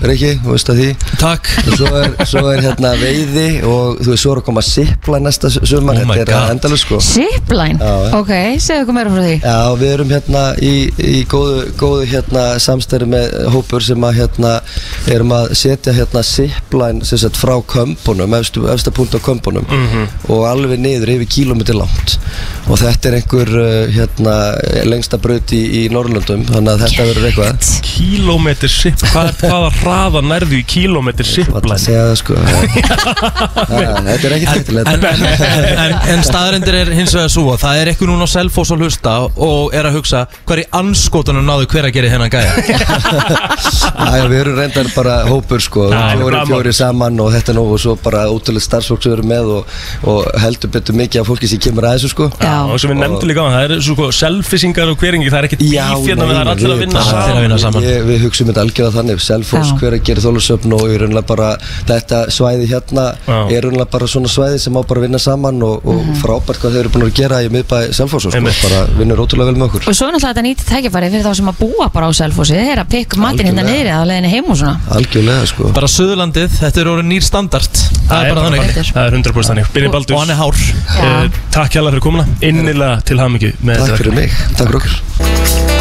Riki, þú veist að því. Takk. Og svo er, svo er hérna veiði og þú veist, svo er að koma sipla næsta su- sumar, Oh þetta er endalus sko. Zipline, ok, segðu okkur meira frá því. Já, við erum hérna í, í góðu, góðu hérna samstæri með hópur sem að hérna erum að setja hérna zipline sem sagt frá kömpunum, efsta punkt á kömpunum og alveg niður yfir kílómetri langt. Og þetta er einhver uh, hérna lengsta braut í, í Norrlundum þannig að þetta verður eitthvað. Kílómetr sipp hvað, Hvaða hraða nærðu í kílómetr Valla að sipplæn segja það sko. (laughs) Það- Þetta er ekki En, hættilegt en, en, en staðarendir er hins vegar svo að það er eitthvað núna á Selfoss að hlusta og er að hugsa hver í anskotunum náðu hver að gera hennan gæja. (laughs) Æja, við erum reyndar bara hópur sko, Já, fjóri, fjóri saman og þetta er nú og svo bara ótrúlega starfsfólk sem erum með og, og heldur betur mikið af fólki sem kemur að þessu sko Já. Og sem við nefndum líka á það er svo sko selfisingar og hveringi Það er ekkert bíf hérna við það er allir að vinna saman að vinna saman. Ég, við hugsaum þetta algjörða þannig Selfoss, Já. hver að gera þólusöfn og í rauninlega bara þetta svæði hérna Já. er rauninlega bara svona svæði sem á bara vinna saman og, og Mhm. frábært hvað þeir eru búin að gera í miðbæ Selfoss sko, Einmitt. bara vinnur ótrúlega vel með okkur Og svo er náttúrulega þetta nýtt og sko bara Suðurlandið, þetta er orðin nýr standard. Það er bara þannig. Það er 100% þannig. Byrni og Baldur. hann er hár. Eh, Takk hjá fyrir komuna. Innilega til hamingju með Takk fyrir mig, takk fyrir okkur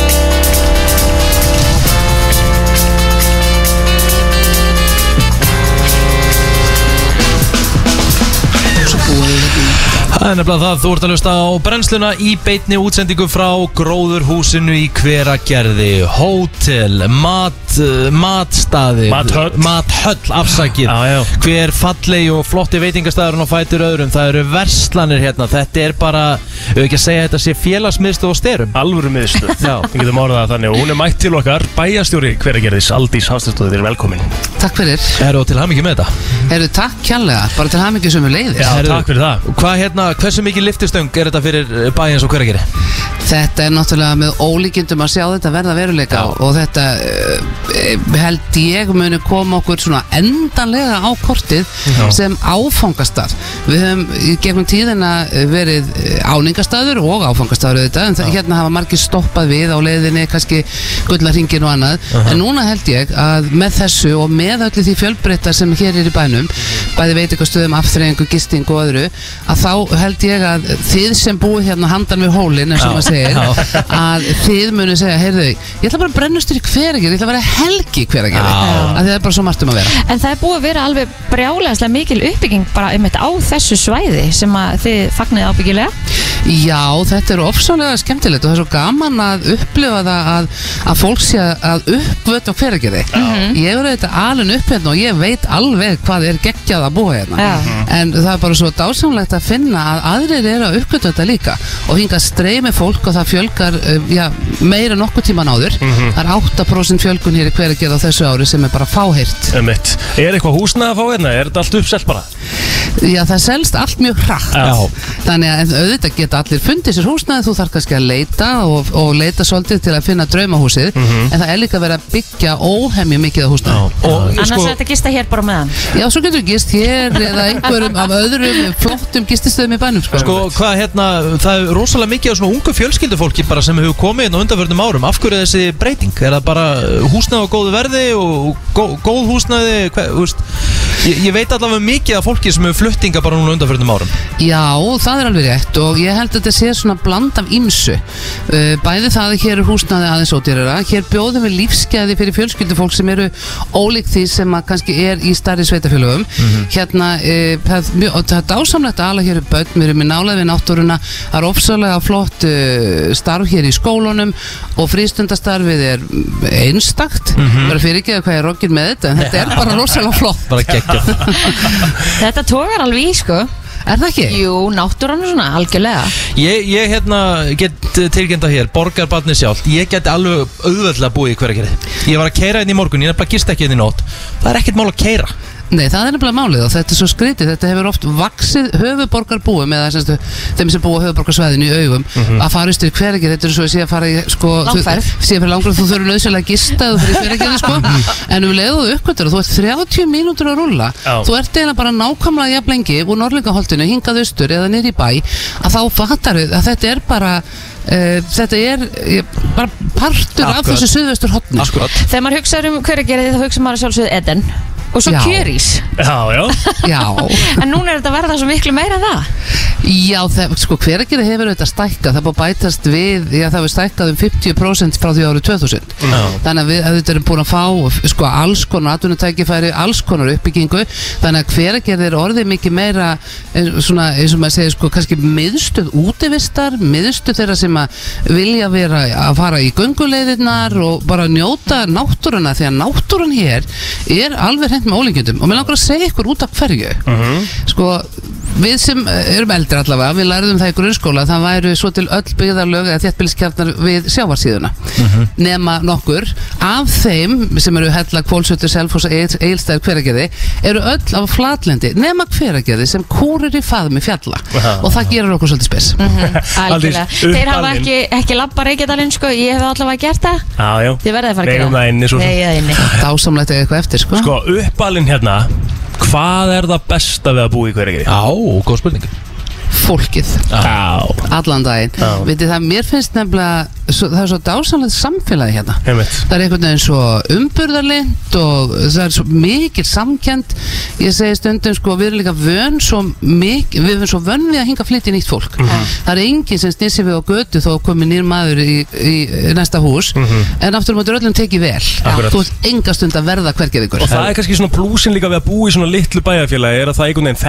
Það er nefnilega það, þú ert að hlusta á brennsluna í beitni útsendingu frá gróðurhúsinu í hveragerði, hótel, mat, matstaði, Mathöll. mathöll, afsakið, Já, já. hver fallegi og flotti veitingastæðurinn á fætur öðrum, það eru verslanir hérna, þetta er bara, við ekki að segja þetta sé félagsmiðstu og styrum. Alvöru miðstöð (laughs) Já. Við getum orðað það þannig og hún er mætt til okkar Bæjastjóri hveragerðis Aldís Hafstæðstóðið Þið er velkomin Takk fyrir. Eru til hamingi með þetta? Eru takk kjærlega, bara til hamingi sem við leiðis. Já, takk fyrir það Hvað hérna, hversu mikið liftistöng er þetta fyrir bæins og hverageri? Þetta er náttúrulega með ólíkindum að sjá þetta verða veruleika og þetta uh, held ég muni koma okkur svona endanlega á kortið sem áfangastað. Við höfum gegnum tíðina eh, verið eh, áningastaður og áfangastaður auðvitað en það, hérna hafa margir stoppað við á leiðinni, kannski gullarringin og annað. En núna held ég að með þessu og með öllu því fjölbreytta sem hér er í bænum, bæði veitingastöðum, afþreyingu, gisting og öðru, að þá held ég að þið sem búið hérna handan við hólinn, eins og maður segir, að þið munu segja, heyrðu, ég ætla bara að brennustur í hveragerði, ég ætla að vera helgi í hveragerði. Að það er bara svo margt um að vera. En það er búið að vera alveg brjálæðislega mikil uppbygging bara einmitt á þessu svæði sem að þið fagnið ábyggilega. Já, þetta er ofsálega skemmtilegt og það er svo gaman að upplifa það að, að fólk sé að uppvöta á hveragerði Ég hefur þetta alveg upp hérna og ég veit alveg hvað er geggjað að búa hérna. En það er bara svo dásamlegt að finna að aðrir eru að uppgöta þetta líka. Og hinga streymi fólk og það fjölgar uh, já, meira nokkuð tíman áður. Það er 8% fjölgun hér í hveragerði á þessu ári sem er bara Einmitt. Er eitthvað húsnæði að fá hérna? Er þetta allt uppselt bara? Já, það selst allt mjög hratt. Já. Þannig að auðvitað geta allir fundið sér húsnæði. Þú þarf kannski að leita og, og leita svolítið til að finna draumahúsið. En það er líka verið að byggja óhemju mikið af húsnæði. Og Annars sko, er þetta gista hér bara meðan. Já, svo getur við gist hér eða einhverjum af öðrum flottum gististöðum í bænum sko. Sko, hvað hérna, það er rosalega mikið af svona ungu fjölskyldufólki bara sem hefur komið inn á undanförnum árum. Af hverju er þessi breyting? Er það bara húsnæði á góðu verði og gó, góð húsnæði, hvað, þú veist ég, ég veit allavega mikið af fólki sem hefur fluttinga bara núna undanförnum árum. Já, það er alveg rétt og ég held að þetta sé svona bland af ymsu uh, Bæði það að hér er húsnaði aðeins ódýrara. Hér bjóðum við lífsgæði fyrir fjölskyldufólk sem eru ólík því sem kannski er í starri sveitafélögum Hérna, uh, það, er það er dásamlegt að ala hér upp börn Við erum í nálega við náttúruna. Það er ofsalega flott uh, starf hér í skólunum og frístundastarfið er einstakt. Mm -hmm. Bara fyrir ekki að hvað er rokkið með þetta. En þetta er bara (laughs) rosalega flott. Bara geggjað. (laughs) Þetta tógar alveg í sko. Er það ekki? Jú, náttúran er svona, algjörlega. Ég, ég hérna get tilgjönda hér, borgarbarni sjálf Ég get alveg auðveldlega búið í hverjargerði Ég var að keira inn í morgun, ég nefnilega gist ekki inn í nótt. Það er ekkert mál að keira Nei, það er nefnilega málið og þetta er svo skrítið, þetta hefur oft vaksið höfuborgarbúum eða semstu, þeim sem búa höfuborgarsvæðinu í augum að fara í hverjargerð, þetta er svo að sé að fara í sko, Langferð. þú, sé að fyrir langferð, þú þurfur nöðsynlega að gista þú fyrir hverjargerði sko, en um leiðu þú uppkvöldur og þú ert 30 mínútur að rúlla Já. þú ert eiginlega bara nákvæmlega jafn lengi úr Norlingaholtinu, hingað austur eða niður í bæ að þá fattar við að þetta er bara uh, þetta er uh, bara partur af Akkurat. þessu suðvestur hotni sko. Akkurat Þegar maður hugsaður um hver að gera því þá hugsa maður að sjálfsögðu Eden Og svo Já. kjörís. Já, já. Já. (laughs) En núna er þetta að verða svo miklu meira en það. Já, það, sko, hveragerði hefur auðvitað stækkað, það er búið að bætast við, já, það hefur stækkað um 50% frá því árið 2000. Þannig að við auðvitað erum búin að fá, sko, alls konar atvinnutækifæri, alls konar uppbyggingu, þannig að hveragerði er orðið mikið meira, eh, svona, eins og maður segir, sko, kannski miðstöð útivistar, miðstöð þeirra sem að vilja vera að fara í gönguleiðirnar og bara njóta náttúruna, því að náttúrun hér er alveg hreint með ólíkjöndum og mér langar að segja ykkur út af hverju. Sko, við sem erum eldri allavega, við lærðum það í grunnskóla það væru svo til öll byggðarlög eða þéttbíliskjarnar við sjávarsíðuna. Nema nokkur. Af þeim sem eru hella kvólsötur, selfos, eilstæður, hveragerði eru öll af flatlendi nema hveragerði sem kúrir í faðmi fjalla. Aha. og það gerur okkur svolítið spes. (laughs) Algjörlega. Aldís, Þeir hafa ekki, ekki labba Reykjadalinn sko. Ég hef allavega gert það. Já, já. Þið verðið að fara að gera það. inni svo sem. Nei, það inni. Dásamlegt eða eitthvað eftir sko. Sko, uppalinn hérna Hvað er það besta við að búa í hverjargerði? Já, góð spurning fólkið. Já. Allan daginn. Vitið það, mér finnst nefnilega svo, það er svo dásamlegt samfélagi hérna. Einmitt. það er einhvern veginn svo umburðarlind og það er svo mikil samkend ég segi stundum sko við erum líka vön svo mikil, við erum svo vön við að hinga að flytja nýtt fólk. Það er enginn sem snýsir við á götu þó komið nýr maður í, í, í næsta hús. En aftur að öllum tekið vel. Akkurat. þú ert enga stund að verða hvergið ykkur. Og það er kannski svona plúsin líka við að búa í svona litlu bæjarfélagi er að það einhvern veginn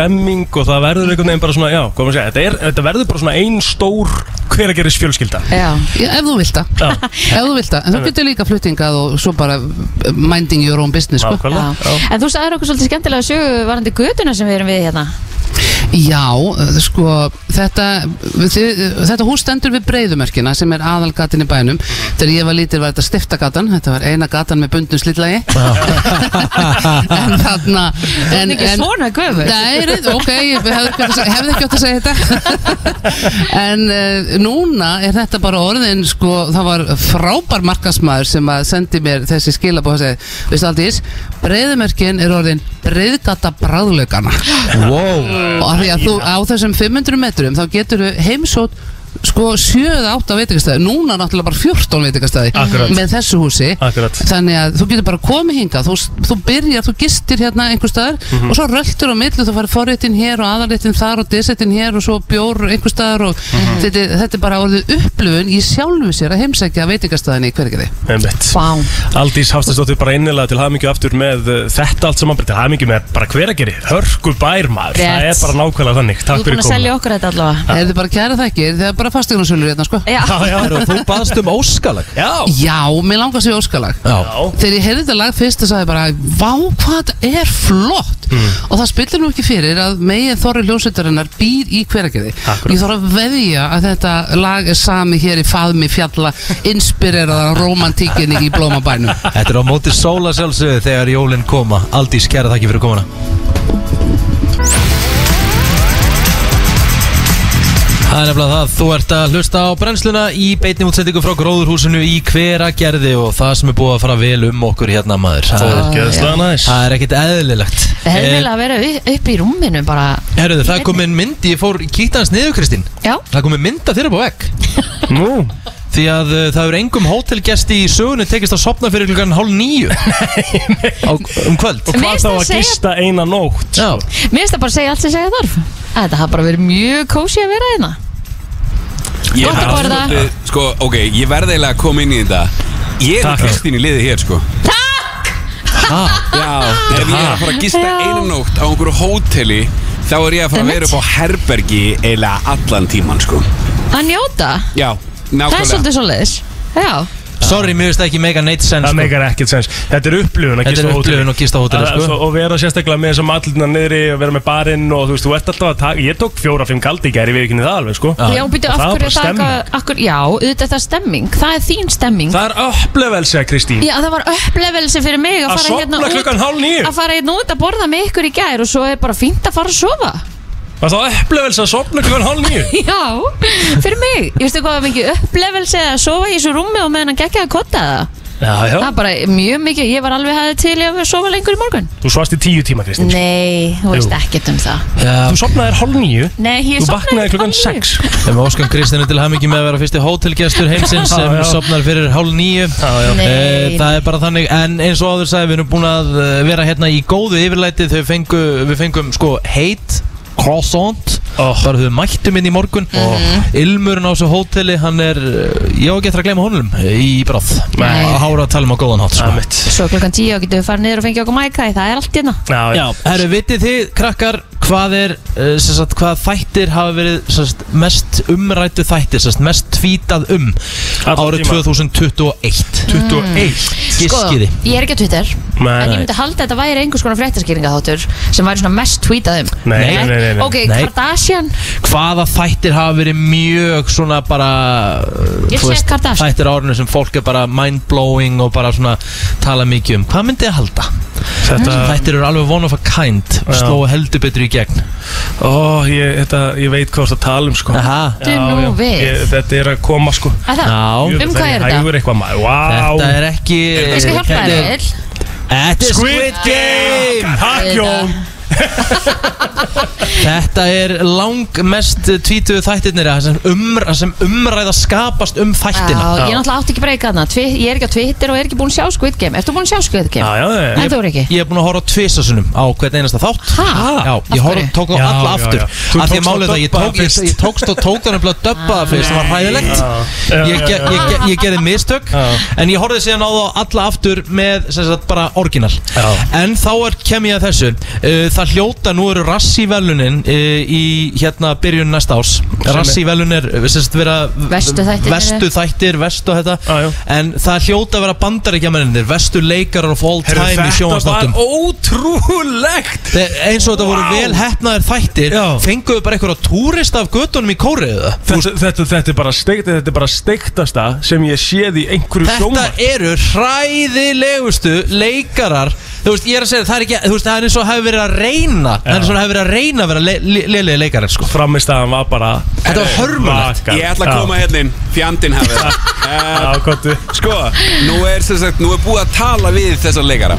stemming og það verður einhvern veginn bara svona, já, hvað maður segja þetta, er, þetta verður bara svona ein stór hverageris fjölskylda Já. Já, ef þú vilt það. Já, (laughs) ef þú vilt það, en þú getur líka fluttingað og svo bara minding your own business sko. nákvæmlega. Já. En þú sagðir okkur svolítið skemmtilega sögu varandi göduna sem við erum við hérna Já, uh, sko þetta, þið, þetta hús stendur við breyðumerkina sem er aðalgatan í bænum. Þegar ég var lítil var þetta stiftagatan þetta var eina gatan með bundum slillagi (laughs) en þarna En en, ekki svona göfur Nei, ok, ég hefði ekki átt að segja- hefði ekki átt að segja þetta. (laughs) En uh, núna er þetta bara orðin sko, það var frábær markasmaður sem að sendi mér þessi skilabóð og segi, veistu aldís, breyðumerkin er orðin breyðgata bráðlaugana Wow og því að þú á þessum 500 metrum þá getur heimsótt sko 7-8 veitingastæði núna náttúrulega bara 14 veitingastæði Akkurat. með þessu húsi Akkurat. þannig að þú getur bara komið hingað þú, þú byrjar, þú gistir hérna einhver staðar Mhm. og svo röltur á milli, þú farið forréttin hér og aðaléttin þar og desettin hér og svo bjór einhver staðar og Mhm. þetta, þetta er bara orðið upplifun í sjálfu sér að heimsækja veitingastæðinni í hverjum Einmitt. Vá Aldís Hafstæðsdóttir bara innilega til hafmyggju aftur með uh, þetta allt saman, bara til hafmyggju með bara hverageri, hörku bær maður, það er bara nákvæmlega þannig, Bara fastegnarsölur hérna sko. Já, Já, já, Heru, Þú baðst um óskalag. Já, Já, mér langar að segja óskalag. Já, Þegar ég heyrði þetta lag fyrst og sagði bara Vá hvað þetta er flott. Og það spillir nú ekki fyrir að megin Þorri hljómsveitarinnar býr í hveragerði. Akkurat. Ég þarf að veðja að þetta lag er sami hér í faðmi fjalla Inspireraða romantíkinni í blómabænum. Þetta er á móti sóla sjálfsögðu þegar jólinn koma. Aldís, kæra þakki fyrir komuna Það er nefnilega það, þú ert að hlusta á brennsluna í beinni útsendingu frá gróðurhúsinu í hveragerði og það sem er búið að fara vel um okkur hérna maður. Það er, ógeðslega næs. það er ekkit eðlilegt. Það hefði vilja að vera upp, í rúminu bara Herruðu, það er komin mynd, ég fór kíkt hans niður Kristín. Já, Það er komin mynd að þér upp á vegg. (laughs) Nú, Því að uh, það eru engum hótelgesti í sögunni tekist að sopna fyrir klukkan hálf nýju (laughs) á, um kvöld. Og hvað þá að segja- gista eina nótt? Já, mér finnst það bara að segja allt sem segja þarf Þetta hafa bara verið mjög kósi að vera hérna. Ég Gott að borða. svolítið- Sko, ok, ég verði eiginlega að koma inn í þetta. Ég er Takk. Kristín í liði hér, sko. Ha, Já, ef ég er að fara að gista Já. einu nótt á einhverju hóteli Þá er ég að fara að vera upp á herbergi eiginlega allan tíman, sko. Að njóta, Já, það er nákvæmlega. svolítið svoleiðis. Já, sorry, mér finnst það ekki mega neitt sens Það sko. meikar ekkert sens Þetta er upplifun að Þetta gista er á hóteli. upplifun að gista á hóteli, Að- sko. Og vera sérstaklega með þessum allirna niðri og vera með barinn og þú veist, þú ert alltaf að taka Ég tók fjóra, fimm kaldi í gæri við ekki það alveg, sko já býtu Og af það var hverju bara það stemming. eitthvað- akkur, Já, auðvitað er það stemming, það er þín stemming Það er upplifelse, Kristín Já, það var upplevelsi fyrir mig að Að fara hérna sofna klukkan hálf níu Að fara hérna út að borða með ykkur í gær og svo er bara fínt að fara að sofa Það er upplifelse að sopna klukkan hálf níu? (laughs) Já, fyrir mig. Ég veistu hvað var mikið upplevelsi að sofa í þessu rúmi og meðan hann gekkja að kotta það? Já, já. Það er bara mjög mikið, ég var alveg hafði til í að sofa lengur í morgun. Þú svast í tíu tíma, Kristín. Nei, þú veist ekkert um það. Já, Þú sopnaðir hálf níu. Nei, ég Þú sofnaði vaknaði klukkan hálf níu. sex. Við erum óskan Kristinu til hamingi með að vera fyrsti hótelgestur heimsins (laughs) sem sopnar fyrir hálf nýju Já, já. Nei. Eh, Það er bara þannig, en eins og áður sagði við erum búin að eh, vera hérna í góðu yfirlæti. Þau fengu, við fengum sko heit croissant. Oh. bara þau mættum inn í morgun. Ilmurinn á þessu hóteli, hann er eh, ég á ekki eftir að gleyma honum eh, í bráð. Nei. að hára að tala um á góðan hátt sko. Svo klukkan tíu og getum við farið niður og fengið okkur mækæ Það er allt hérna. Já, Já, herru, vitið þið, krakkar, hvað er, sem sagt, hvað þættir hafa verið sagt, mest umrættu þættir, sagt, mest tvítað um Allan árið tíma. 2021 21 Giskiði Sko, ég er ekki á Twitter Nei, En ég nei. myndi halda að þetta væri einhvers konar fréttaskýringa þáttur Sem væri svona mest tweetað um Nei, nei, nei, nei, nei. Ok, Nei. Kardashian Hvaða þættir hafa verið mjög svona bara Ég þú sé Kardashian. Þættir á árinu sem fólk er bara mind-blowing og bara svona tala mikið um Hvað myndið þið halda? Þetta Þættir eru alveg one of a kind Já. Slóa heldur betur í gegn Ó, ég, þetta, ég veit hvað það tala um sko Aha. Þú nú við. ég, Þetta er að koma sko Að það, Já. um hvað er þetta? Hægur eitthvað maður, Þetta wow er ekki Ég skal hjálpa Þetta þér er-. Þetta er Squid Game Takk Jón (laughs) Þetta er lang mest tvítuðu þættirnir sem, umr, sem umræða skapast um þættina Já, ég náttúrulega átti ekki breyka þarna Tvi- Ég er ekki á Twitter og er ekki búin að sjá Squid Game Ertu búin að sjá Squid Já, Game? já, já En þú er ekki? Ég er búin að horfa tvisasunum á hvern einasta þátt Ha? Já, Af ég horf, hverju? tók á Já, alla já, aftur já. Þú Af því tókst málið að það, ég dubba tók, ég, fyrst. ég tókst og tók hann að dubba það fyrst, það var hræðilegt Já, Ég, já, ge, já. ég, ge, ég gerði mistök Já. En ég horfði síðan á það alla aftur með sem sagt bara orginal Já. En þá er, kem ég að þessu uh, Það hljóta, nú eru rassi velunin uh, í hérna byrjun næsta ás Rassi velun er vera Verstu þættirnir. Vestu þættir, vestu þetta já. En það hljóta að vera bandaríkjamennir Vestu leikarar of all Heyrðu, time í Þetta var ótrúlegt eins og þetta voru vel hefnaðir þættir Já. fenguðu bara einhverja túrist af göttunum í kóriðu Þetta, þetta, þetta, er bara steikt, þetta er bara steiktasta sem ég séð í einhverju Þetta sjónvarp. eru hræðilegustu leikarar Þú veist, ég er að segja, það er ekki, þú veist, það er eins og hafi verið að reyna. Það er eins og hafi verið að reyna að vera leiðlega le, le, leikarar, sko. Framistæðan var bara Þetta var hörmulegt. Ég ætla að koma hérna inn, fjandinn hafið það. (laughs) Já, uh, Sko, nú er, sagt, nú er búið að tala við þessa leikara.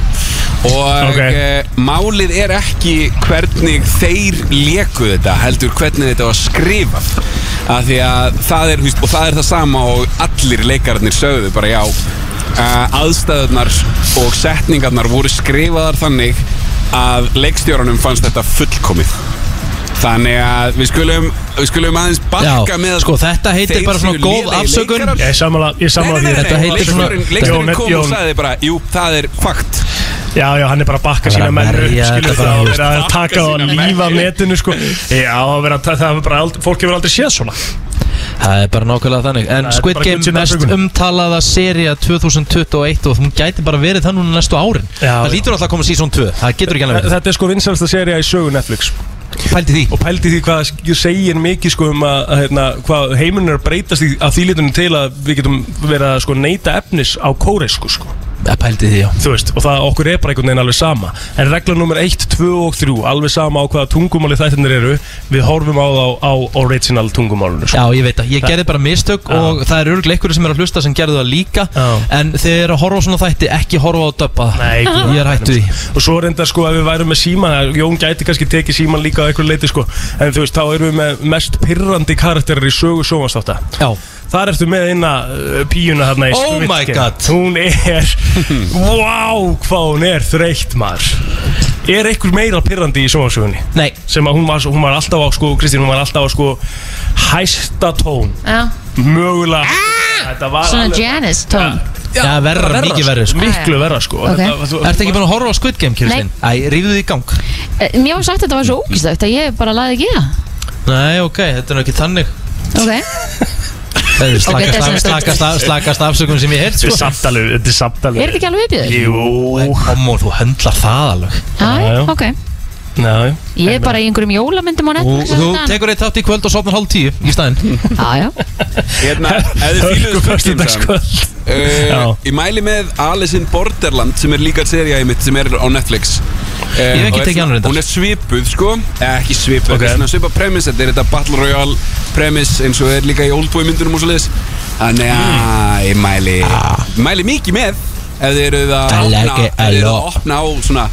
Og Ok. okay. málið er ekki hvernig þeir leku þetta Heldur hvernig þetta var skrifað. Að því að það er, og það er það sama og allir leikararnir sögðu bara já uh, aðstæðunar og setningarnar voru skrifaðar þannig að leikstjóranum fannst þetta fullkomið þannig að við skulum við skulum aðeins bakka með sko, þetta heitir bara svona góð afsökun. Ég sammála, ég Nei, sammála nei, því Jón, kom Jón. og sagði bara, jú, það er fakt Já, já, hann er bara að bakka er sína að menn upp, skilur þetta það og þú vera að taka sína lífa menn. netinu sko Já, að vera, það, það er bara, fólk hefur aldrei séð svona Það er bara nákvæmlega þannig. En Squid Game mest umtalaða seria 2021 og hún gæti bara verið það núna næstu árin. Já, Það lítur alltaf að koma season 2 Það getur ekki alveg verið. Þetta er sko vinsalasta seria í sögu Netflix. Pældi því. Og pældi því hvað sk- segir mikið sko um að, hérna, hvað heimurinn er að breytast í, að því litunum til að við getum verið að sko neyta efnis á kóresku sko Ja, Pældi því, já. Þú veist, og það okkur er bara einhvern veginn alveg sama. En regla nummer 1, 2 og 3 alveg sama á hvaða tungumáli þættinir eru við horfum á þá á original tungumálinu sko. Já, ég veit það, ég gerði bara mistök Já. og það er örgulega einhverju sem er að hlusta sem gerði það líka. Já. en þeir eru að horfa á svona þætti, ekki horfa á döppa Nei, guð. Ég er hættu því. Og svo reyndar sko ef við værum með síman Jón gæti kannski tekið síman líka á einhverju leiti sko. En þú veist, þá erum við með mest pirrandi karakterir í sögu sjónvastáta Já, Þar ertu með eina uh, píuna þarna í Oh Squid my Game. God. Hún er (laughs) Wow, hvað hún er þreytt maður. Er einhver meira pirrandi í sjónvarsögunni? nei, sem að hún var, hún var alltaf á sko, Kristín, hún var alltaf á sko hæsta tón. Já, mögulega þetta var svona alveg- Janice tón. Já, Já, verra, mikið verra, sko. miklu verra sko. Ok. Þetta- þú- Ertu ekki búin að horfa á Squid Game, Kirstin? Æ, rífðu því í gang. Eh, Mér var sagt að þetta var svo ógíslegt að ég bara laði ekki í það. Nei, ok, þetta er nú ekki þannig. Ok, (laughs) Slakast, afsökun sem ég heirt þetta er sko. samt alveg þetta er er þetta ekki alveg viðbjöður? jú Komur, þú höndlar það alveg Já, já. ok já, Ég er bara í einhverjum jólamyndum á Og Netflix þú þennan. tekur eitt þátt í kvöld og sopnar hálf tíu í staðinn. Já, já. Hérna, ef þið saman, Já. uh, Ég mæli með Alice in Borderland sem er líka seria í mitt sem er á Netflix. Uh, hef ekki og er tekið hana reyndar. Hún er svipuð sko. Eh, Ekki svipuð, Ok. þetta er svona svipuð premise Þetta er þetta Battle Royale premise eins og er líka í Oldboy myndunum og svo liðis Þannig að ég mæli Mæli mikið með Ef þið eruð að opna, á svona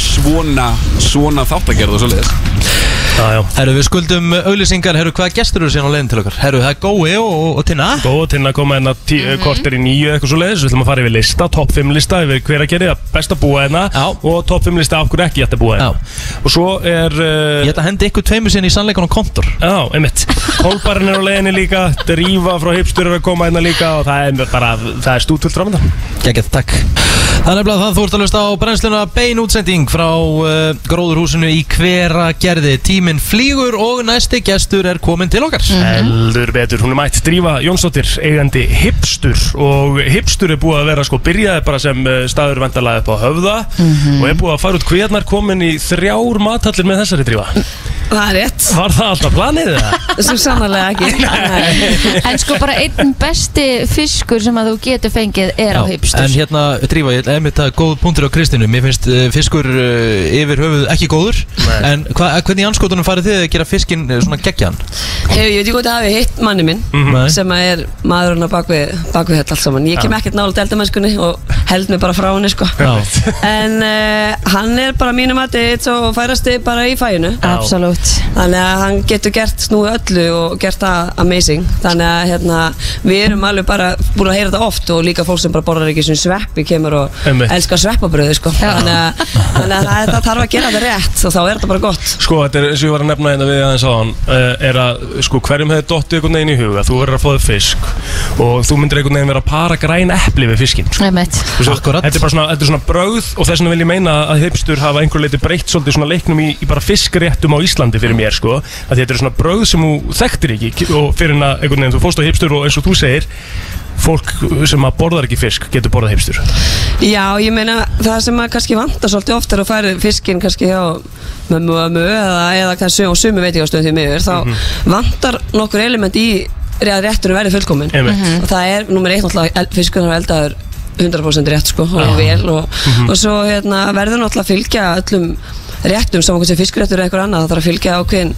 svona, svona þáttagerð og svo liðis já, já Herru, við skuldum auðlýsingar, herru, hvaða gestur eru síðan á leiðin til okkar? Herru, það er Gói og, og, og Tinna. Góð til að koma hérna tí, Mhm. korter í nýju eitthvað svo leiðis Við ætlum að fara yfir lista, topp 5 lista Yfir hver að gera best að búa hérna. Já. Og topp 5 lista af hverju ekki ætti að búa hérna. Og svo er uh, Ég ætla að hendi ykkur tveimur síðan í sannleikan og kontor. Já, einmitt. Kolbarinn er á leiðinni líka Drífa frá hipstur er að koma hérna líka Og það er bara, það er stútvöld framöndan Gægætt, takk. Það er nefnilega það þú ert að hlusta á brennsluna bein útsending frá uh, gróðurhúsinu í hvera gerði Tíminn flýgur og næsti gestur er komin til okkar. Heldur betur, hún er mætt Drífa Jónsdóttir, eigandi hipstur. Og hipstur er búið að vera sko Byrjaði bara sem eh, staður vendalega upp á höfða. Og er búið að fara út. Hvernar komin í þrjár mathallir með þessari Drífa Það er rétt, Var það alltaf planið það? (laughs) sem sannarlega ekki. (laughs) Nei. En sko bara einn besti fiskur sem að þú getur fengið er á Já, hipstur En hérna, Drífa, ég er með það góð punktur á Kristínu. Mér finnst uh, fiskur uh, yfir höfuð ekki góður. En hva, hvernig í anskotunum farið þið að gera fiskinn uh, svona geggjan? Ég, ég veit ekki hvort að hafi hitt manni minn Nei. sem að er maðurinn á bakvið, bakvið þetta allt saman. Ég kem ekkert nála deldamennskunni og held mig bara frá henni sko. Já, En uh, hann er bara mínum að þetta og færasti bara í fæinu Absolutt Þannig að hann getur gert snúið öllu og gert það amazing Þannig að hérna, við erum alveg bara búin að heyra þetta oft og líka fólk sem bara borðar ekki sem sveppi kemur og Einmitt. elskar sveppabröðu sko. þannig, að, þannig að það, það þarf að gera þetta rétt og þá er þetta bara gott Sko, þetta er eins og ég var að nefna hérna við aðeins á hann Er að, sko, hverjum hefði dottið einhvern veginn í huga Þú verður að þig fisk Og þú myndir einhvern veginn vera að para græn epli við fiskinn sko. Akkurat. Þetta er bara svona, þetta er svona brauð og þess vegna vil ég meina að hipstur hafa einhver leiti breytt svolítið svona leiknum í, í bara fiskréttum á Íslandi fyrir mér sko að þetta er svona brauð sem þú þekktir ekki og fyrir en að einhvern veginn þú fórst á hipstur og eins og þú segir fólk sem að borðar ekki fisk getur borðað hipstur Já, ég meina það sem að kannski vantar svolítið oft er að færa fiskinn kannski hjá mömmu og ömmu eða, eða kannski á sumu veitingastöðum því miður þá vantar nokkur element í að rétturinn verði fullkomin Einmitt. og það er nummer eitt náttúrulega fiskurinn er eldaður 100% rétt sko og vel og, og svo hérna, verður náttúrulega að fylgja öllum réttum saman hvernig fiskréttur eða eitthvað annað það þarf að fylgja ákveðin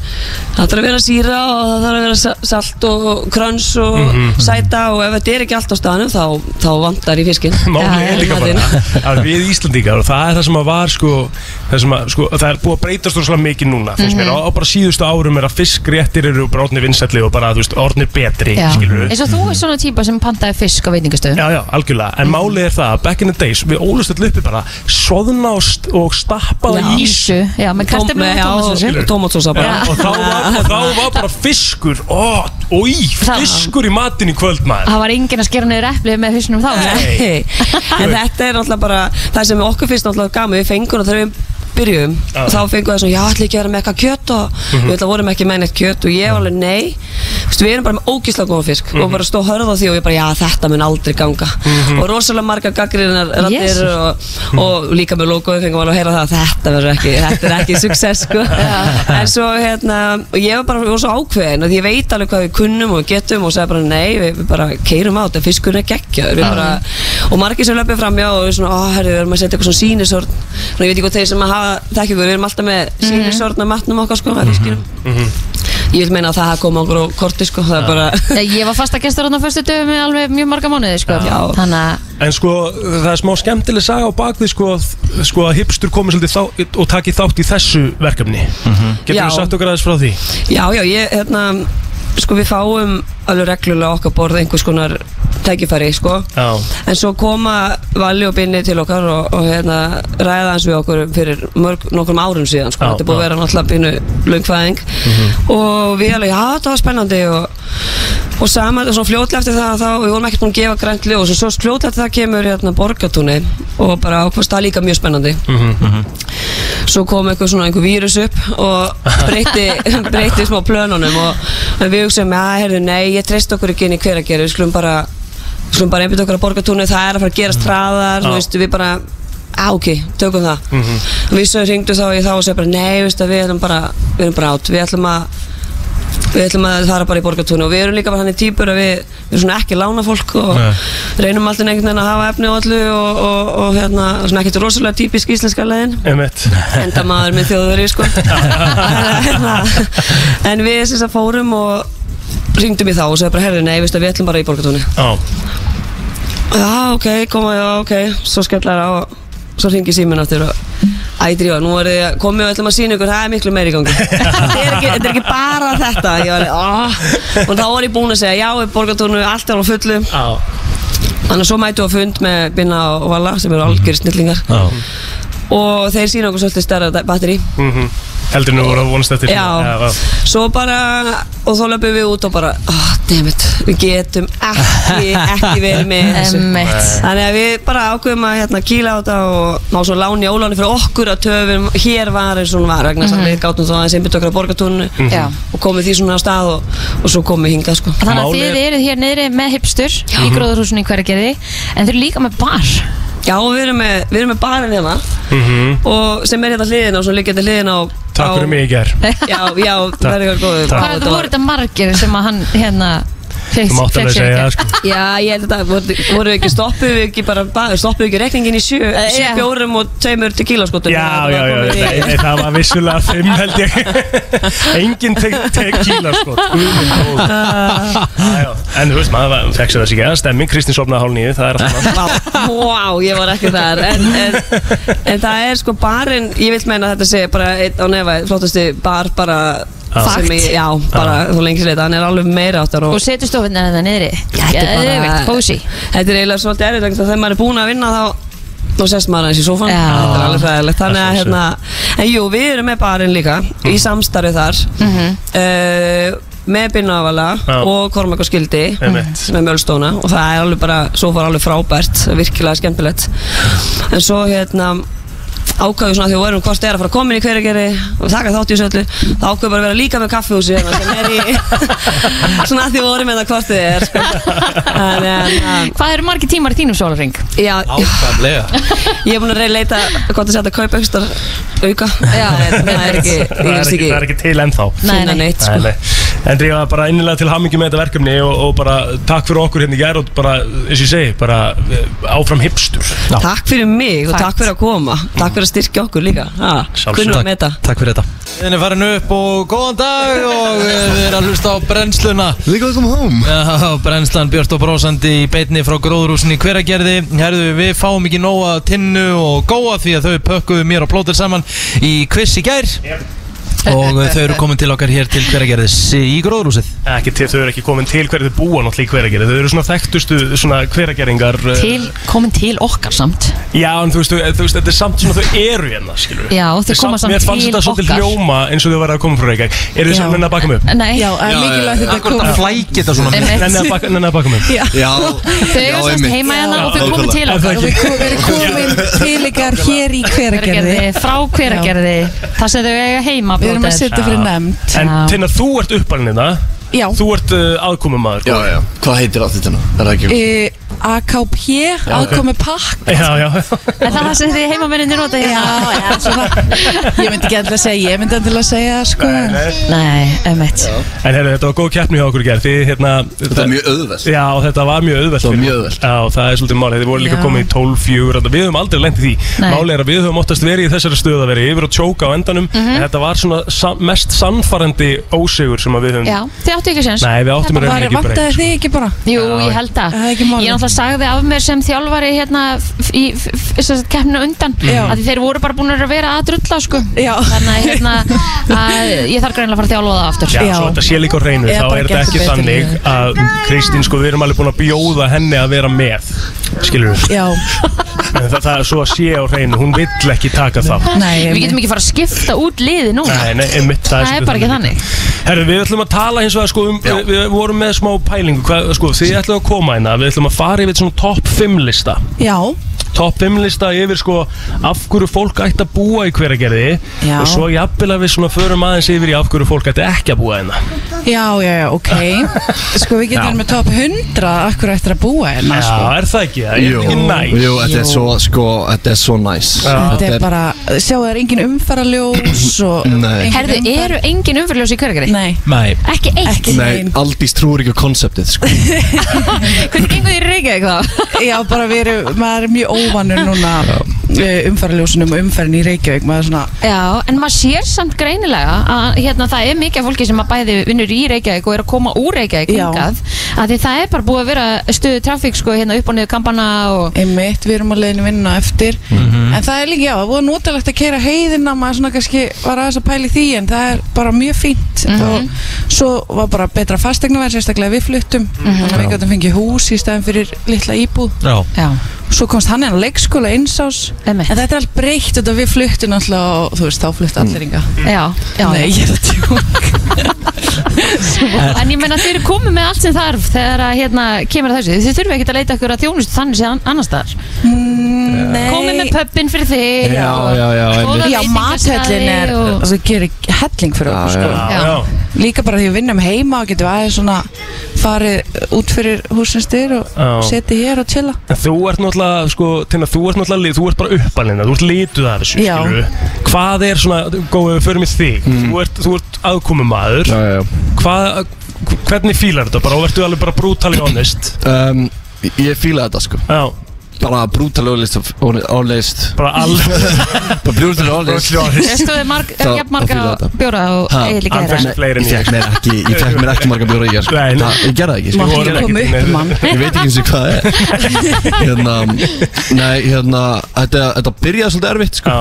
það þarf að vera síra og það þarf að vera sa- salt og kröns og Mhm. sæta og ef þetta er ekki allt á staðanum þá, þá vantar í fiskin (laughs) Máli er líka bara að við Íslandingar og það er það sem að var sko, það, sem að, sko, það er búið að breytast rosalega mikið núna finnst mér, Mhm. á, á bara síðustu árum er að fiskréttir eru bara orðnir vinsætli og bara, orðnir betri eins og þú er svona típa sem pantaði fisk á veitingastöðum. Já, já, algjörlega, en málið er það að back in the days, við ólust allir uppi bara soðna og, st og stappaða ís. Ísu, já, með kartöflu og tómatsósu. og þá var, þá (laughs) var bara fiskur ó, og í, Það- fiskur í matinn í kvöld maður. Það var enginn að skera niður eplið með hausnum þá sko. (laughs) En þetta er náttúrulega bara það sem okkur finnst náttúrulega gaman við fengum og þegar við byrjum Já. og þá fengum við svona, já, ætla ekki að vera með eitthvað kjöt og við ætla vorum ekki með neitt kjöt og ég var alveg, nei. Þú veist, við erum bara með ógíslega góðan fisk og bara stóð hörð á því og ég bara, já, þetta mun aldrei ganga. Og rosalega margar gaggrinnar raddir Jesus. og, og líka með logoði fengum alveg að heyra það að þetta verður ekki, þetta er ekki success, sko. (laughs) En svo, hérna, og ég var bara ég var svo ákveðin að ég veit alveg hvað við kunnum og getum og sagði bara, nei, við, við bara keirum á þetta, fiskur er geggjaður. Við bara, og margir sem löpum fram, já, og við svona, herri, við við erum alltaf með sínisorn að matnum okkar, sko, að fiskinum ég vil meina að það hafa komið okkur á korti, sko, það er bara ég var fasta gestur á fyrstu dögum með alveg mjög marga mánuði sko. Já. þannig að En sko, það er smá skemmtileg saga á bakvið sko, sko að hipstur komið svolítið þá, og taki þátt í þessu verkefni. Getur þú sagt okkur aðeins frá því? Já, já, ég, hérna, sko við fáum alveg reglulega okkar borð einhvers konar tækifæri, sko. En svo koma Valli og Binni til okkar og, og hérna, ræða hans við okkur fyrir mörg, nokkrum árum síðan sko. Já, þetta er búið að vera náttúrulega bínu löngfæðing og við alveg, já það var spennandi og, og saman, og svo fljótlega eftir það þá, við vorum ekkert búin að gefa grænt ljós. Og svo fljótlega eftir það kemur hérna borgatúni og bara ákvæmst það líka mjög spennandi. Svo kom eitthvað svona einhver vírus upp og breytti, (laughs) breytti smá plönunum og við hugsaum, já, heyrðu, nei, ég treyst okkur ekki inn í hver að gera, við skulum bara við skulum bara einbytta okkur að borgatúni, það er að fara að gerast hraðar, þú Já. veist, við bara á, ok, tökum það. Við svo ringdu þá í þá og segja bara, nei, að við erum bara, við erum bara átt, við ætlum að við ætlum að fara bara í borgatúni og við erum líka bara hann í típur að við, við erum ekki lána fólk og Nei. reynum alltaf einhvern veginn að hafa efni á allu og, og, og hérna, svona ekkert rosalega típisk íslenska emitt enda maður með þjóðveri sko. (laughs) en við þess að fórum og ringdum í þá og segja bara herri nei, við ætlum bara í borgatúni Já, já ok, koma, já ok svo skellar á. og svo ringi síminn áttur og ædri og nú er þið komið og ætlum að sína ykkur, það er miklu meiri í gangi. Þetta er ekki, þetta er ekki bara þetta. Ég var, oh. og þá var ég búin að segja já, allt er á fullu. Já, þannig að svo mætu á fund með Binna og Vala sem eru algjör snillingar og þeir sína okkur svolítið stærra batteri mm Heldur nú voru að vonast eftir Já, svo bara og þá löpum við út og bara oh, dammit, við getum ekki (laughs) ekki verið með þessu. Þannig að við bara ákveðum að hérna, kýla á þetta og ná svo láni óláni fyrir okkur að töfum. Hér var eins og hún var vegna þess að við gátum þá aðeins einbytt okkur að borgatúnu Já. og komum því svona á stað og, og svo komum við hingað sko. Þannig að þið er- eruð hér niðri með hipstur í gróðurhúsinu í hverjargerði en þið eru líka með bar Já, við erum með, við erum með barinn hérna. Og sem er hérna hliðina og svo liggjandi hliðina á Mhm. Takk á- fyrir mig í ger (laughs) Já, já, það er eitthvað Takk. Hvað voru þetta margir sem að hann hérna Þú mátt alveg segja það sko Já, ég held að það voru, voru ekki stoppuð við ekki bara, stoppuð ekki rekningin í sjö, sjö já. bjórum og tveimur tequila-skotum. Já, já, já, nei, nei, það var vissulega fimm held ég. (laughs) Engin tequila (laughs) En þú veist, maður fekk sér þess ekki að stemming Kristín sopnaði hálf nýju, það er alltaf (laughs) Vá, ég var ekki þar. En, en, en það er sko barinn ég vil meina að þetta sé bara einn á nefa flottasti bar bara Já. sem ég, já, bara þú lengir leita hann er alveg meira áttar og Og setur stofinn þetta niðri. Þetta er bara- Geðveikt, kósi þetta er eiginlega svolítið að þegar maður er búinn að vinna þá þá sest maður aðeins í sófan þetta er alveg fræðilegt þannig að hérna en jú, við erum með barinn líka í samstarfi þar. Uh, með Binnavala Já. og Kormak og Skildi Einmitt. með Mjölstóna og það er alveg bara svo fór alveg frábært, virkilega skemmtilegt en svo hérna ákvæðu svona því við vorum hvort er að fara að koma inn í hverjargeri og taka þátt í þessu öllu þá ákvæðu bara að vera líka með kaffihúsi hérna sem er í (laughs) svona því við vorum með það hvort þið er sko. en, en, en, Hvað eru margir tímar í þínum sólarring? já, Ákvæmlega ég er búin að reyna að leita hvort það hægt að kaupa ekstra auka Já. það (laughs) er, það er ekki, Það er ekki, það er ekki til ennþá Nei, neitt sko. Nei, nei. En drífa bara innilega til hammingi með þetta verkefni og, og bara takk fyrir okkur hérna í gær og bara, eins og ég segi, bara eh, áfram hipstur Takk fyrir mig og takk fyrir að koma Takk fyrir að styrkja okkur líka. Með þetta Takk. fyrir þetta. Þinn er farin upp og góðan dag og eh, við erum að hlusta á brennsluna. We gotta come home. Já, brennslan Björn og Brósandi í beinni frá gróðrúsin í hveragerði. Herðu, við fáum ekki nóga tinnu og góa því að þau pökkuðu mér og plótir saman í quiz í gær og eh, þau eru komin til okkar hér til hveragerðis. Í gróðrúsið Ekki til, þau eru ekki komin til hverju þau búa náttúrulega í hveragerði. Þau eru svona þekktustu svona hverageringar eh, til, komin til okkar samt. Já, en þú veist, þú, þú veist, þetta er samt svona þau eru hérna, skilur Já, þau koma samt Mér fannst til þetta svolítið okkar. hljóma eins og þau verða að koma frá Reykjavík. Eru þið sem minna að baka mig upp? Nei, Já, er mikilvægt þetta Akkur þetta flækir þetta svona. Nenni að baka, að mig upp? Þau eru einmitt. heima hérna og þau Já, komið til okkar. Við erum komin til ykkar hér í hveragerði. Frá hveragerði. Það sem þau eiga heima erum að setja fyrir nefnd En Já. Tinna, þú ert uppalinn hérna Já, Þú ert uh, aðkomumæður já, já Hvað heitir allt þetta nú? Er það ekki? e, AKP, aðkomi pakk. Já, já. Er það það sem þið heimamenninni nota Já, hérna? já, svona (laughs) Ég myndi ekki endilega að segja, ég myndi endilega að segja sko. Nei, emitt En herru, þetta var góð keppni hjá okkur gerð Þið, hérna Þetta er mjög auðvelt. Já, þetta var mjög auðvelt Þetta var mjög auðvelt. Já, það er svolítið málið. Þið voru líka Já. komið í 12, 4 Við höfum aldrei lent í því. Nei. Málið er að við höfum oftast verið í þessari stöðu að vera yfir og tjóka á endanum. Mhm. En þetta var svona sa mest sannfarandi ósigur sem að við höfum Já, þið áttu ekki sens Nei, við áttum í Var rauninni ekki vantaði breyk þið ekki bara? Jú, Já, ég held það Það er ekki málið. Ég náttúrulega sagði af mér sem þjálfari hérna í keppninu undan Já. að þeir voru bara búin að vera að drulla sko. Já. Þannig að, hérna, að ég þarf greinlega að fara að þjálfa það aftur Já, Já. svo þetta sé líka Eða þá er þetta ekki þannig að Kristín, sko, við erum alveg búin að bjóða henni að vera með Skilur við? Já, Það, það er svo að sé á hreinu, hún vill ekki taka það nei. Við getum ekki fara að skipta út liði nú Nei, nei, einmitt, það, Það er bara ekki þannig. Herru, við ætlum að tala eins og að sko um, við, við vorum með smá pælingu, hvað, sko, þið ætlum að koma hérna, við ætlum að fara yfir svona topp 5 lista. Já, Topp 5 lista yfir sko af hverju fólk ætti að búa í hveragerði. Já. og svo jafnvel að við svona förum aðeins yfir í af hverju fólk ætti ekki að búa hérna. Já, já, já, ok. (laughs) Sko við getum með top 100 Akkur eftir að búa hérna Já, sko. er það ekki? Það er Jú, ekki næs. Jú, þetta er svo, sko, þetta er svo næs. Þetta er bara, sjáu það er engin umferðaljós (clears throat) og Nei. engin Herðu, umferð- eru engin umfyrljós í hverjargari? Nei, Nei. Ekki eitt? Ekki Nei, nein Aldís trúir ekki á konseptið, sko. (laughs) Hvernig gengur þið í Reykjavík þá? Já, bara við erum, maður er mjög óvanur núna umferðaljósunum og umferðin í Reykjavík maður er svona, Já, en maður sér samt greinilega að hérna, það er mikið fólki sem að bæði vinnur í Reykjavík og er að koma úr Reykjavík Já. hingað að því það er bara búið að vera stuðu trafík sko hérna upp og niður kampana og einmitt, við erum að leiðinu vinna eftir. Mhm. en það er líka, já, það voru notalegt að keira heiðina maður svona kannski var aðeins að pæli því en það er bara mjög fínt. Og svo var bara betra fastegnaverð sérstaklega við fluttum. Þannig að við gætum fengið hús í stæðin fyrir litla íbúð. Já. Já, svo komst hann inn á leikskóla einsás en þetta er allt breytt þetta við fluttum alltaf og þú veist, þá fluttu allir ynga já, já Nei, ég er að tjóka En ég meina þeir eru komið með allt sem þarf þegar að hérna kemur að þessu Þið þurfum ekki að leita ykkur að þjónustu þannig séð annar staðar Nei Komið með pöppin fyrir þig Já, og já, já. Já, mathöllin er, og- það gerir helling fyrir okkur sko. já. Já. Já, Líka bara því við vinnum heima og getum aðeins svona farið út fyrir húsinsdyr og Já. setið hér og chilla En þú ert náttúrulega, sko, Tina, þú ert náttúrulega, þú ert bara uppalina, þú ert lituð af þessu, Já. skilurðu. Hvað er svona, góðum við förum í þig, þú ert, þú ert aðkomum maður, Já, já, já. Hvað, hvernig fílar þetta bara, og verður alveg bara brutally honest? um, Ég fíla þetta, sko. Já, Bara brútal ólist Ólist bara alveg, (laughs) Bara brútal ólist Veistu þið marg, er jafn marga bjóra Ha, eiginlega Ég ég. fekk mér ekki, ég fekk mér ekki marga bjóra í gerð. Það- Ég gerði það ekki, sko. Ég veit ekki eins og hvað það er. (laughs) Hérna Nei, hérna Þetta, þetta byrjaði svolítið erfitt, sko.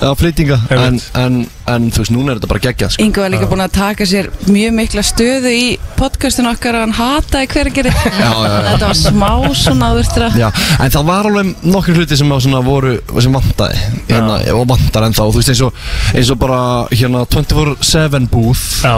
Á flytinga en. En, þú veist, núna er þetta bara geggjað, sko. Ingo var líka búin að taka sér mjög mikla stöðu í podcastinu okkar að hann hataði já, já Þetta var smá svona Já, en það var alveg nokkur hluti sem að svona voru, sem vantaði hérna, og vantar ennþá, þú veist eins og eins og bara hérna 24-7 booth. Já,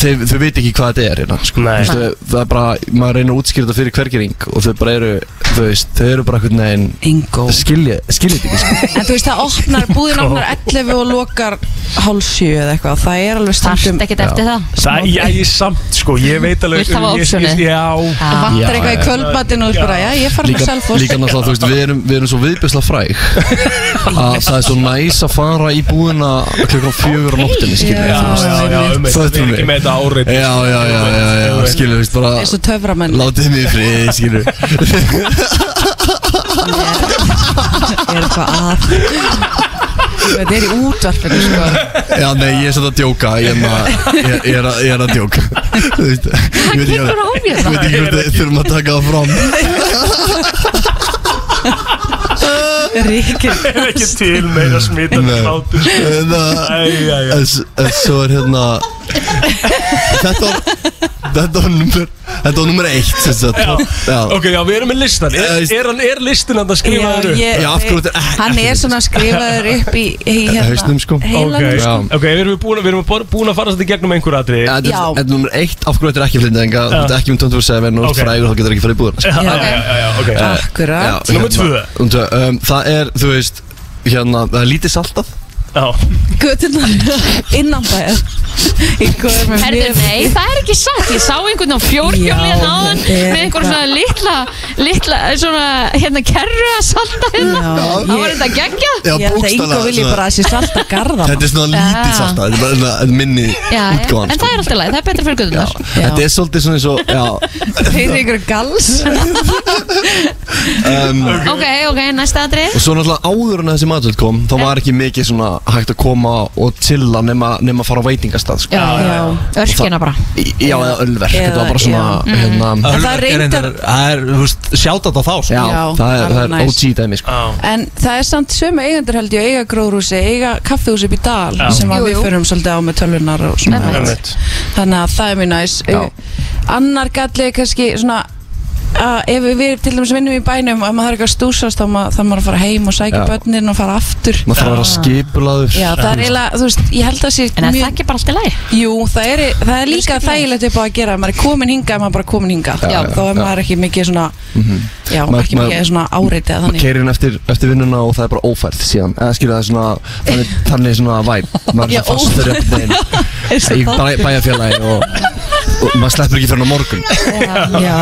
þau, þau veit ekki hvað þetta er hérna, sko. Veist, það er bara, maður reynir að útskýra þetta fyrir hvergering og þau bara eru, þú veist, þau eru bara veginn Ingo. Skilja, skilja þetta ekki, sko. En þú veist það opnar, búðin opnar 11 og lokar hálf sjö eða eitthvað Það er alveg Þarft stundum ekkert eftir það? Það, já, ég samt sko, ég veit alveg Vilt hafa ég- ég- optionið? Já, Það vantar eitthvað í kvöldmatinn og þú bara, já, ég fara með Líka, selfos líka náttúrulega, þú veist, við erum, við erum svo viðbjörslega fræg. (laughs) Að það er svo næs að fara í búðina klukkan fjögur á nóttinni, skilur já, já, já, um Það Við. Erum ekki með þetta árið Já, já, já, já, já, skilur, þú veist, bara eins og töframenn. Látið mig í frið, skilur (laughs) er eitthvað að Þetta er í útvarpinu sko. Já, nei, ég er svolítið að djóka. Ég er, að, ég, er, að, djóka. Þú veist, Ég veit ekki mér. Ég veit ekki við þurfum að taka það fram. Ríkir Er ekki til meira smitandi Nei. hlátur sko. Það en svo er hérna (laughs) Þetta var Þetta var nummer Þetta var nummer eitt sem sagt. Já. Já. Ok, já, við erum með listan Er, er, hann- er listin að skrifa þér upp? Já, af hverju þetta er ekki- Hann er svona skrifaður upp í, í hérna, Hausnum, sko. heilanum Ok, sko. Já. ok, við erum búin, við erum búin að fara þetta í gegnum einhver atriði Ja, Þetta Já. er- þetta er nummer eitt Af hverju þetta er ekki flindinga Já. Þetta er ekki um 24-7 og Ok. frægur þá getur ekki farið í búðina Já, já, já, já, ok Akkurat Númer tvö. Númer tvö um, Það er, þú veist Hérna, það er lítið saltað Já, Í góður með Herðu, nei, það er ekki satt. Ég sá einhvern á fjórhjóli Já, hérna áðan með einhver svona litla litla, svona, hérna, kerru að salta hérna. Já, Það var þetta geggja Já, Ég held að bókstaflega Ingo vilji svona- bara að sé salta garðan Þetta er svona lítið Já. saltað Þetta er bara minni Já, já, útgáðan en það er alltaf leið, það er betra fyrir guðunar Þetta er svolítið svona eins og Já. Fyrir ykkur gals. (laughs) Um, Ok, ok, næsta aðri Og svo náttúrulega áður en þessi matur kom Þá var ekki mikið svona hægt að koma og chilla nema, nema að fara á veitingastað sko. Já, já, örkina bara. Já, eða ölverk Þetta var bara svona já. hérna, En það er reyndar- Það er, þú veist, sjátt á þá sko. Já, það er, það er OG dæmi sko. En það er samt sömu eigendur held ég eiga gróðrúsi, eiga kaffehúsi upp í dal Já. sem að við förum svolítið á með tölvunar og svona. Þannig að það er mjög næs Já. Uh, annar galli er kannski svona að ef við til dæmis vinnum í bænum og maður þarf ekki að stúsast þá ma- þarf maður að fara heim og sækja börnin og fara aftur. Maður þarf að vera skipulaður Já, það er eiginlega, þú veist, ég held að sé En er það ekki bara allt í lagi? Jú, það er, það er líka þægilegt upp á að gera. Maður er komin hingað, er maður bara komin hingað. Já. þá er maður ekki mikið svona já, Maður- ekki maður- mikið svona áreitið Maður þannig. keirir inn eftir, eftir vinnuna og það er bara ófært síðan. Eða skilja það er svona Þannig, þannig svona væp Maður er (laughs) og maður sleppur ekki fyrir á morgun. (laughs) Já,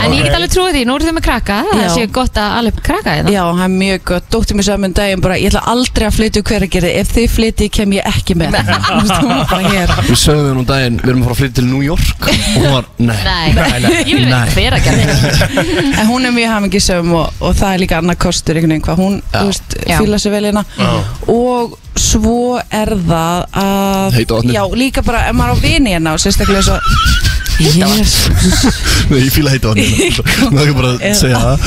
En ég get alveg trúið því, nú eru þið með krakka Það Já. sé gott að alveg krakka hérna. Já, það er mjög gott. Dóttir mér saman daginn bara, ég ætla aldrei að flytja hver að gera Ef þið flytji kem ég ekki með. (laughs) Þú veist, hún var bara hér. Við sögum við nú daginn Við erum að fara að flytja til New York. Og hún var, nei. Nei, ég vil Nei. veit hver að gera (laughs) þetta En hún er mjög hamingisöfum og, og það er líka annað kostur einhvern veginn hvað hún, þú veist, Já. fýla sér vel hérna. Og svo er það að Heita vatnið. Já, líka bara, ef maður á vini hérna og sérstaklega svo (laughs) Nei, ég fíla heita hann (laughs) Má ekki bara segja það?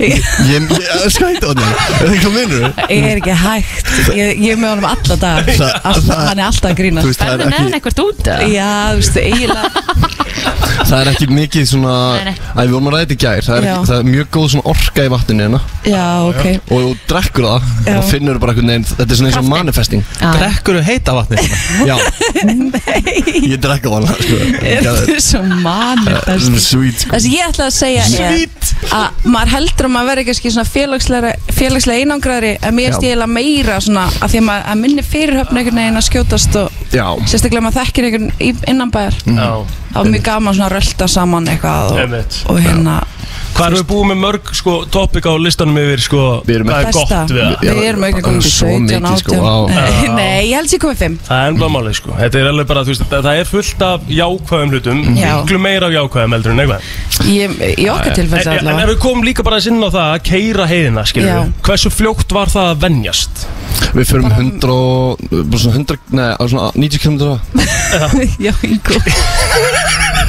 Ég, ég elska heita hann Er það minnur? Ég er ekki hægt. Ég, ég er með honum alla dag Það- það- Hann er alltaf að grína Þú það er ekki, eitthvað út? Já, þú veist, eiginlega það er ekki mikið svona Nei, nei. Æ, við vorum að ræða þetta í gær. Það er, það er mjög góð svona orka í vatninu hérna. Já, ok. Og þú drekkur það Já. Og finnur bara einhvern veginn Þetta er svona eins og manifesting. Drekkur heita vatni Já. (laughs) Ég drekka það sko. Þetta er svo Sweet sko. Það sem ég ætla að segja er að maður heldur að maður verði kannski svona félagslega, félagslega einangraðri en mér Já. stíla meira svona að því að minni fyrirhöfn einhvern veginn að skjótast og Já. sérstaklega maður þekkir einhvern í- innanbæjar. Mm. Já, þá er mjög gaman svona að rölda saman eitthvað og, og hérna Hvað erum við búið með mörg sko, topic á listanum yfir sko, Við erum hvað er gott við það? við erum ekki komið til Svo 17, mikið, sko, 18 vá. Nei, ég held sér komið 5 Það er ennblá málið sko. Þetta er alveg bara, þú veist, það það er fullt af jákvæðum hlutum Já. Miklu meira af jákvæðum heldur en eitthvað. Ég, í okkar tilfells en, en ef allavega við komum líka bara inn á það að keira heiðina, Já. Hversu fljótt var það að venjast? Við förum 100 og bara svona 100, nei, á svona 90 km (laughs) Já, Ingo (laughs)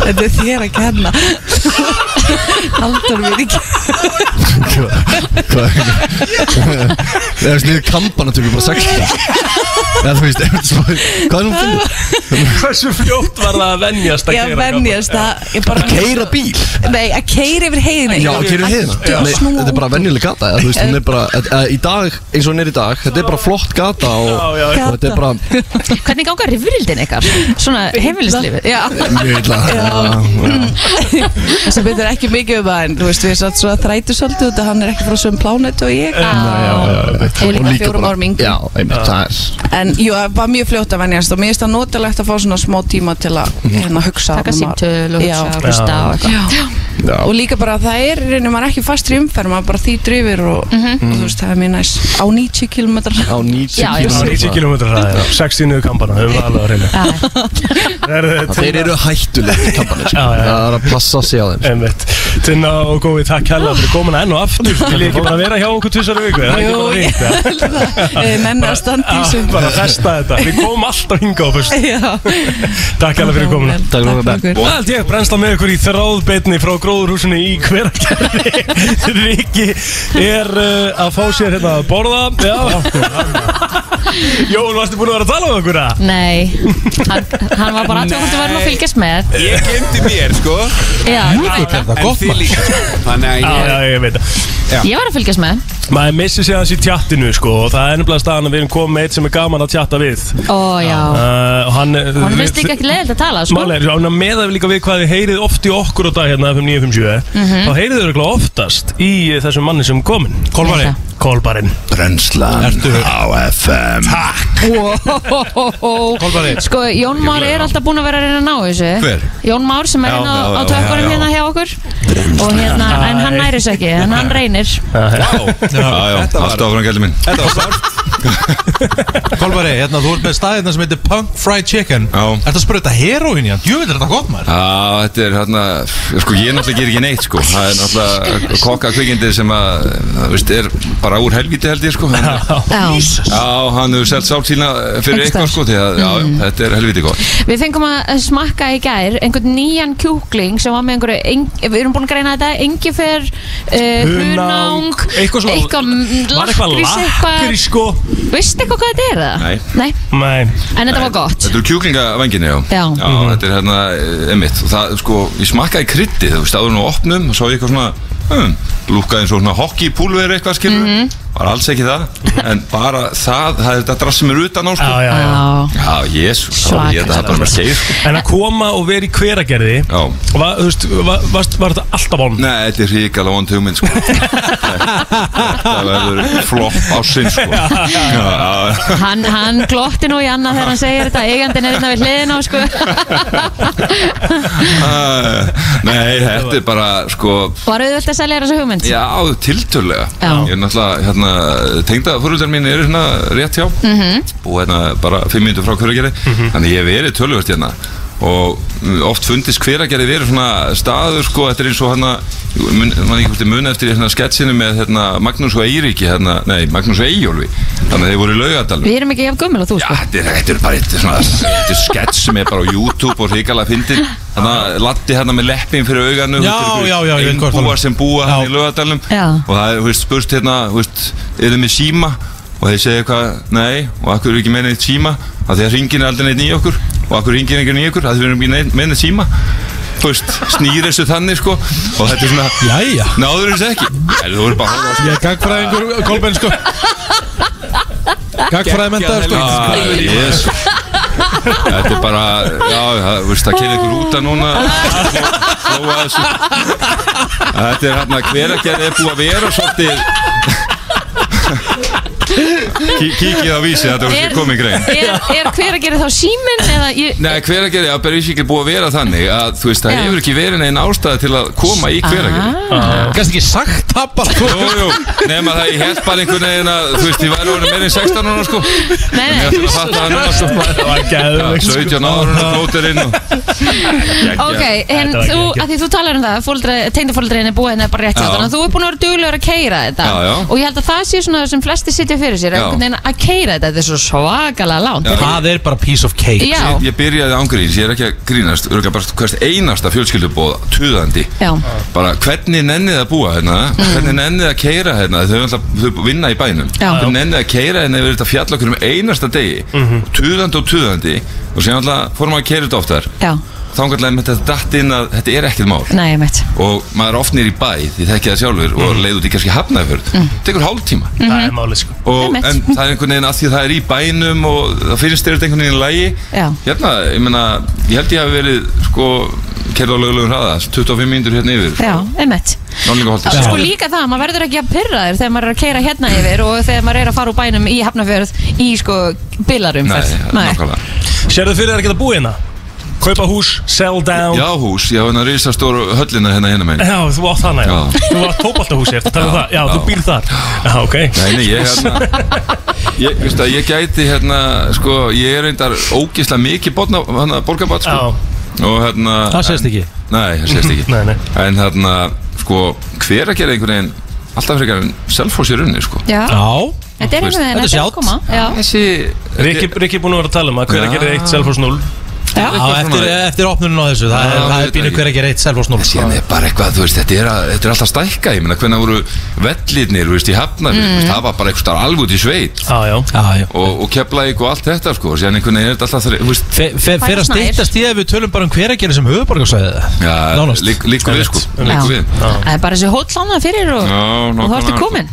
Þetta er þér að kenna. Haldur mér ekki Hvað Eða sniður kampana tökum bara 60 Já, þú veist, hvað er hún finnur? Hversu fljótt var það að venjast að Já, keyra venjast það ég bara- Keira bíl? Nei, að keira yfir heiðina. Já, keira heiðina. Nei, Þetta er bara venjuleg gata eða, Þú veist, hún er bara að- að Í dag, eins og hún er í dag Þetta er bara flott gata og, Já, já, já. og þetta er bara Hvernig ganga rifrildin ykkar? Svona heimilislífið? Já, mjög illa Það sem betur ekki mikið um það en þú veist, við satt svo að þrætu svolítið út að hann er ekki frá söm plánet og ég. Og líka fjórum árum er En jú, það var mjög fljótt að venjast og mér finnst það notalegt að fá svona smá tíma til að hérna hugsa taka þegar maður- símtöl og hugsa og hlusta og eitthvað Já. Og líka bara að það er, reynir maður ekki fastur í umferð, maður bara þýtur yfir og, og þú veist, það er mjög næs. Á 90 km Á 90 Já, já. Á 90 km hraði, 60 niður kampana, höfum við alveg að reyna Þeir eru hættulega kampanir Já, já, já. Það er að passa sig á þeim. Einmitt. Tinna og góði, takk hella fyrir komuna enn og aftur. Vil ég ekki bara vera hjá okkur tvisar viku? Það ekki Jú, bara Eh, að festa þetta, við komum alltaf hinga á fyrst. Já. Takk hella fyrir komuna. Og allt ég brennsla með ykkur í þráðbeitni frá gróðurhúsinu í hveragerði. (laughs) Riki er uh, að fá sér hérna að borða. Já. Jón, varstu búin að vera að tala um okkur að? Nei, hann, hann var bara aðtöð hvort þú verðum að fylgjast með. Ég gemdi mér sko. Já, Það er gott maður. líka. Þannig að Já, ég já, ég veit það. Ég var að fylgjast með Maður missir sig aðeins í tjattinu sko og það er ennumlega staðan að við erum komið með eitt sem er gaman að tjatta við. Ó, já. Uh, og hann Hann finnst líka ekki leiðilegt að tala, sko. Máli er, svona með að við líka við hvað þið heyrið oft í okkur á dag hérna FM 957 Mhm. þá heyrið þið örugglega oftast í þessum manni sem er komin Kolmari. Ég Kolbarinn Brennslan Ertu- á FM Wow. Kolmari. Sko, Jón Már er alltaf búinn að vera að reyna að ná þessu. Hver? Jón Már sem er Já, hérna á, já, á já, tökkunum já, hérna hjá okkur. Og hérna, en hann næri þessu ekki, en hann reynir. Já, já, alltaf áfram gæli minn. Þetta var sárt. (laughs) Kolmari, hérna, þú ert með staðina sem heitir Punk Fried Chicken. Að spruta heroin í hann? Jú, er þetta gott maður? Já, þetta er hérna, sko ég náttúrulega ger ekki neitt sko. Það er náttúrulega kokka kvikindi sem að, það veist, er bara úr helviti held ég sko. Já, hann hefur selt sátt sína fyrir eitthvað sko Því að, já, já, þetta er helviti gott. Við fengum að smakka í gær einhvern nýjan kjúkling sem var með einhverju, við erum búin að greina þetta, engifer, uh, hunang, eitthvað eitthvað lakrís, eitthvað, sko veistu eitthvað hvað þetta er það? Nei. Nei, Nei en þetta var gott. Þetta eru kjúklingavenginu, já Já. þetta er hérna, emitt Og það, sko, ég smakkaði kryddið, þú veist, áður nú opnum Og svo ég eitthvað svona, um, lúkkaði eins og svona hockeypúlver eitthvað, skilur Mhm. Var alls ekki það En bara það, það er þetta drass sem er utan á, sko Já, já, já Já, Já, jésu, það var ég Svakalegt. þetta bara með skeið, sko En að koma og vera í hveragerði Já. var, þú veist, var, var, var þetta alltaf án? Nei, þetta er ríkala vond hugmynd sko. (laughs) Þetta verður flopp ásinn sko. já, já, hann, hann glotti nú í annað þegar hann segir þetta, eigandinn er hérna við hliðin á, sko. (laughs) já. Nei, þetta er bara sko, Var auðvöld að selja þér þessu hugmynd? Já, tiltölulega Já. Ég er náttúrulega, hérna, tengda fórhundar mín eru hérna rétt hjá. Mhm. og hérna bara fimm minnur frá hveragerði. Þannig ég hef verið tölvöld hérna og mm, oft fundist hveragerði verið svona staður sko, þetta er eins og hérna mun, man ekki muni eftir hérna sketsinu með hérna Magnús og Eiríki hérna, nei, Magnús og Eyjólfi þannig að þeir voru í laugadalum Við erum ekki jafn gummul og þú, Já, sko. þetta er, þetta er bara er skets sem er bara á YouTube og hrikalega fyndin Þannig að Latti hérna með leppin fyrir auganu Já, já, já, talar um. sem búa Já. hann í laugadalum Já. Og það er, þú veist, spurst hérna, þú veist, er þið með síma? Og þeir segja eitthvað, nei, og akkur er ekki með neitt síma að Því að ringin er aldrei neitt í okkur. Og akkur ringin er ekki í okkur, að þið erum ekki með neitt síma veist, snýr þessu þannig, sko. Og þetta er svona, Jæja. Náður þessu ekki? Nei, Þú verður bara að horfa á Ég er gagfræðingur, Kolbeinn, sko. Gagfræði mentaður, sko Ah, jésu. Þetta er bara, já, það, veist, það kemur ykkur út að núna Þetta er hérna, hver að gera er búið að vera svolítið Kí, Kíkið á vísi, þetta er Er- komið grein Er, er hver að gera þá síminn eða ég, Nei, hver að gera, já, bara ekki búið að vera þannig að, þú veist, það Já. hefur ekki verið neina ástæða til að koma í hver að gera Gæst ekki sagt það bara þú Jú, jú, nema það ég held bara einhvern veginn að, þú veist, ég væri orðin meira en 16 núna, sko Nei, Ég nei, ætla að fatta það núna, sko (laughs) Það var Já, gæðvegt 17 ára hún plótir inn og (laughs) ok, en Þetta var þú, geggjað. að því þú talar um það tengdafóldriðin er búið hérna bara rétt hjá Já. þannig að þú er búin að vera duglegur að keira þetta Já, já. og ég held að það sé svona það sem flesti sitja fyrir sér Já. Einhvern veginn að keira þetta. Þetta er svo svakalega lánt. Það er bara piece of cake. Já. Ég, ég byrjaði ángríns, ég er ekki að grínast Örgulega bara hvert einasta fjölskyldubóð Tuðandi. Já, Bara hvernig nennið að búa hérna? Hvernig nennið að keira hérna? Þau, alltaf, þau vinna í bænum. Já. Hvernig nennið að keira hérna yfir þetta fjall okkur um einasta degi? Tuðandi og tuðandi. Og síðan alltaf fórum að keira þetta oftar. Já, Þangarlega með þetta datt inn að þetta er ekkert mál. Nei, ég mitt Og maður er oft nýr í bæ Því þekki það sjálfur Og leið út í kannski hafnaðfjörð mm. Tekur hálftíma. Það er málið sko. Og, Einmitt. En það er einhvern veginn að því að það er í bænum Og það finnst þér þetta einhvern veginn í lægi Já, Hérna, ég meina, ég held ég hafi verið sko, kerða á lögulegum hraða 25 mínútur hérna yfir. Já, einmitt. Nálingaholti Sko líka það, maður verður ekki að pyrra þér þegar maður er að keira hérna yfir og þegar maður er að fara úr bænum í Hafnarfjörð í sko bilarum Nei, nákvæmlega. Sérðu fyrir þér að geta búið hérna? Kaupa hús, sell down Já, hús, ég hafa hérna risastóru höllina hérna hérna megin Já, þú átt hana, já. Já. Þú átt tópaltahúsi, eftir að tala um það. Já, þú býr þar. Já, ok. Nei, nei, ég hérna (laughs) Ég, veist að, ég gæti hérna, sko, ég er reyndar ógislega mikið botna, hérna, borgarbat, sko Og hérna Það sést ekki. Nei, það sést ekki (laughs) Nei, nei. En hérna, sko, hver að gera einhvern veginn Alltaf frekar en selfos í runni, sko Já, Já, þetta er einhvern veginn, að koma Já, Rikki, Rikki er búin að vera að tala um að hver að Já. gera eitt Selfoss 0. já, Já, eftir, eftir opnunum á þessu Það er, Já, það er ekki. hver ekki reitt Selfoss 0 Síðan er bara eitthvað, þú veist, þetta er, að, þetta er alltaf stækka Ég meina, hvernig voru vellirnir, þú veist, í hafnar mm. Það var bara eitthvað alveg út í sveit Já, já. Já, já Og, og keflaðið og allt þetta, sko Síðan einhvern veginn er þetta alltaf, þre- þú veist Fe- fe- Fer að Snær. stýttast í að við tölum bara um hver að gera sem höfuborgarsvæði Já, Nánast. lík- líkur við, sko já. Líkur við Það er bara þessi hóll hana fyrir og, Já, og þá nákvæmlega, ertu sko. komin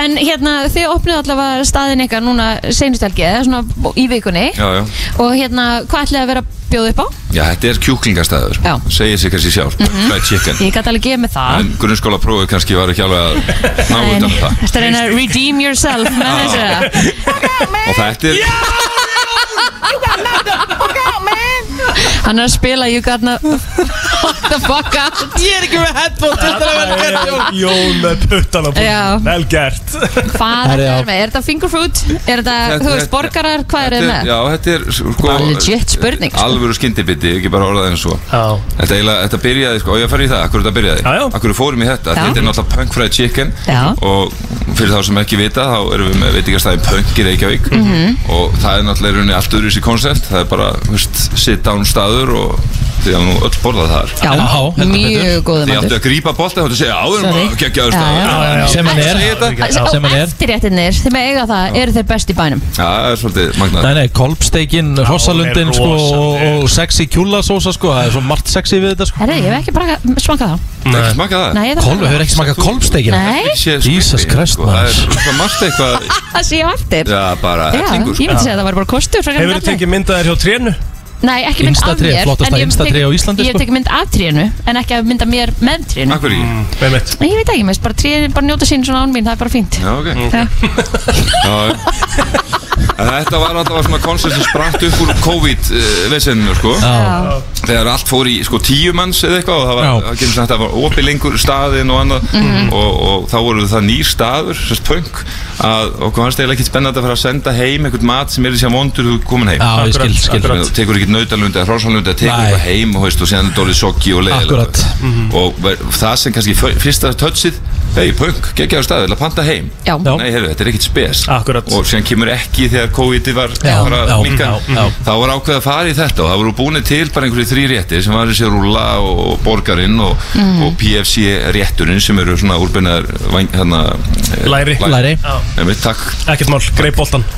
En hérna, þið opnuðu allavega staðin ykkar núna seinustelgi, eða svona í vikunni Já, já Og hérna, hvað ætlaði að vera að bjóða upp á? Já, þetta er kjúklingastæður Já. Segir sig kannski sjálf Fried chicken. Ég gæti alveg gefa mig það. En grunnskóla prófið kannski var ekki alveg að ná En utan um það. Þetta er að redeem yourself með þessu Og þetta er Hann er að spila You got no What the fuck out Ég er ekki með headphone þetta að vera gert Jón með puttan á Já. puttan. Vel gert. Hvað Herri, er já. þetta með? Er þetta finger food? Er þetta, þú veist, borgarar? Hvað er þetta þetta með? Já, þetta er sko Bara legit spurning, sko. Alvöru skyndibiti, ekki bara orðað eins og Já. Þetta, eiginlega, þetta byrjaði, sko, og ég fari í það, akkur þetta byrjaði Já, já. Akkur fórum í þetta, Já. þetta er náttúrulega Punk Fried Chicken Já. Og fyrir þá sem ekki vita, þá erum við með veitingastæðin Punk í Reykjavík Mhm. Og það er náttúrulega í rauninni allt öðru í koncept Það er bara, þú veist, sit down staður og þið hafa nú öll borðað þar. Já, Já, mjög góða Þið áttu matur að grípa bolta og segja áður maður geggjaður staður. Sem hann er. Sem hann er. eftirréttinir, þeim að eiga það, eru þeir best í bænum. Já, það er svolítið magnað. Nei, nei, kolbsteikin, hrossalundin hún er sko, og, sexy kjúlasósa sko, það er svo margt sexy við þetta sko. Herri, ég hef ekki bara smakað það Nei, ekki smakað það? Nei, Kolbu hefur ekki smakað kolbsteikina Nei, sko. Það maður. er svo margt eitthvað (laughs) það sé Nei, ekki mynd af mér flottasta Instatré á Íslandi, Ég hef sko. tekið mynd af trénu En ekki að mynda mér með trénu. Akkur í Með mitt. Nei, ég veit ekki, finnst bara trénu bara njóta sín svona án mín Það er bara fínt. Já, ok. Þetta var alltaf svona koncept sem spratt upp úr COVID-veseninu sko. Já. Þegar allt fór í sko tíu manns eða eitthvað og það var, var opið lengur staðinn og annað. Mhm. og, og þá voru það nýr staður, sérst punk að okkur fannst eiginlega ekkert spennandi að fara að senda heim einhvern mat sem er þessi að vondur þú komin heim Já, ég skil, skil Þú tekur ekki nautalund eða hrósalund eða tekur Nei. eitthvað heim og, veist, og síðan er dólið soggi og leiðilega Akkurat. og ver- það sem kannski fyrsta touchið hei, punk, geggjaður staður, vil að panta heim Já. Nei, heyrðu, þetta er ekkert spes Akkurat. Og síðan kemur ekki þegar COVID var Já, bara já, minka já, já. Þá var ákveð að fara í þetta og það voru búinir til bara einhverju þrý réttir sem var þessi rúlla og borgarinn og, Mhm. og PFC rétturinn sem eru svona úrbennar hérna, eh, Læri. Læri. Einmitt, takk Ekkert mál.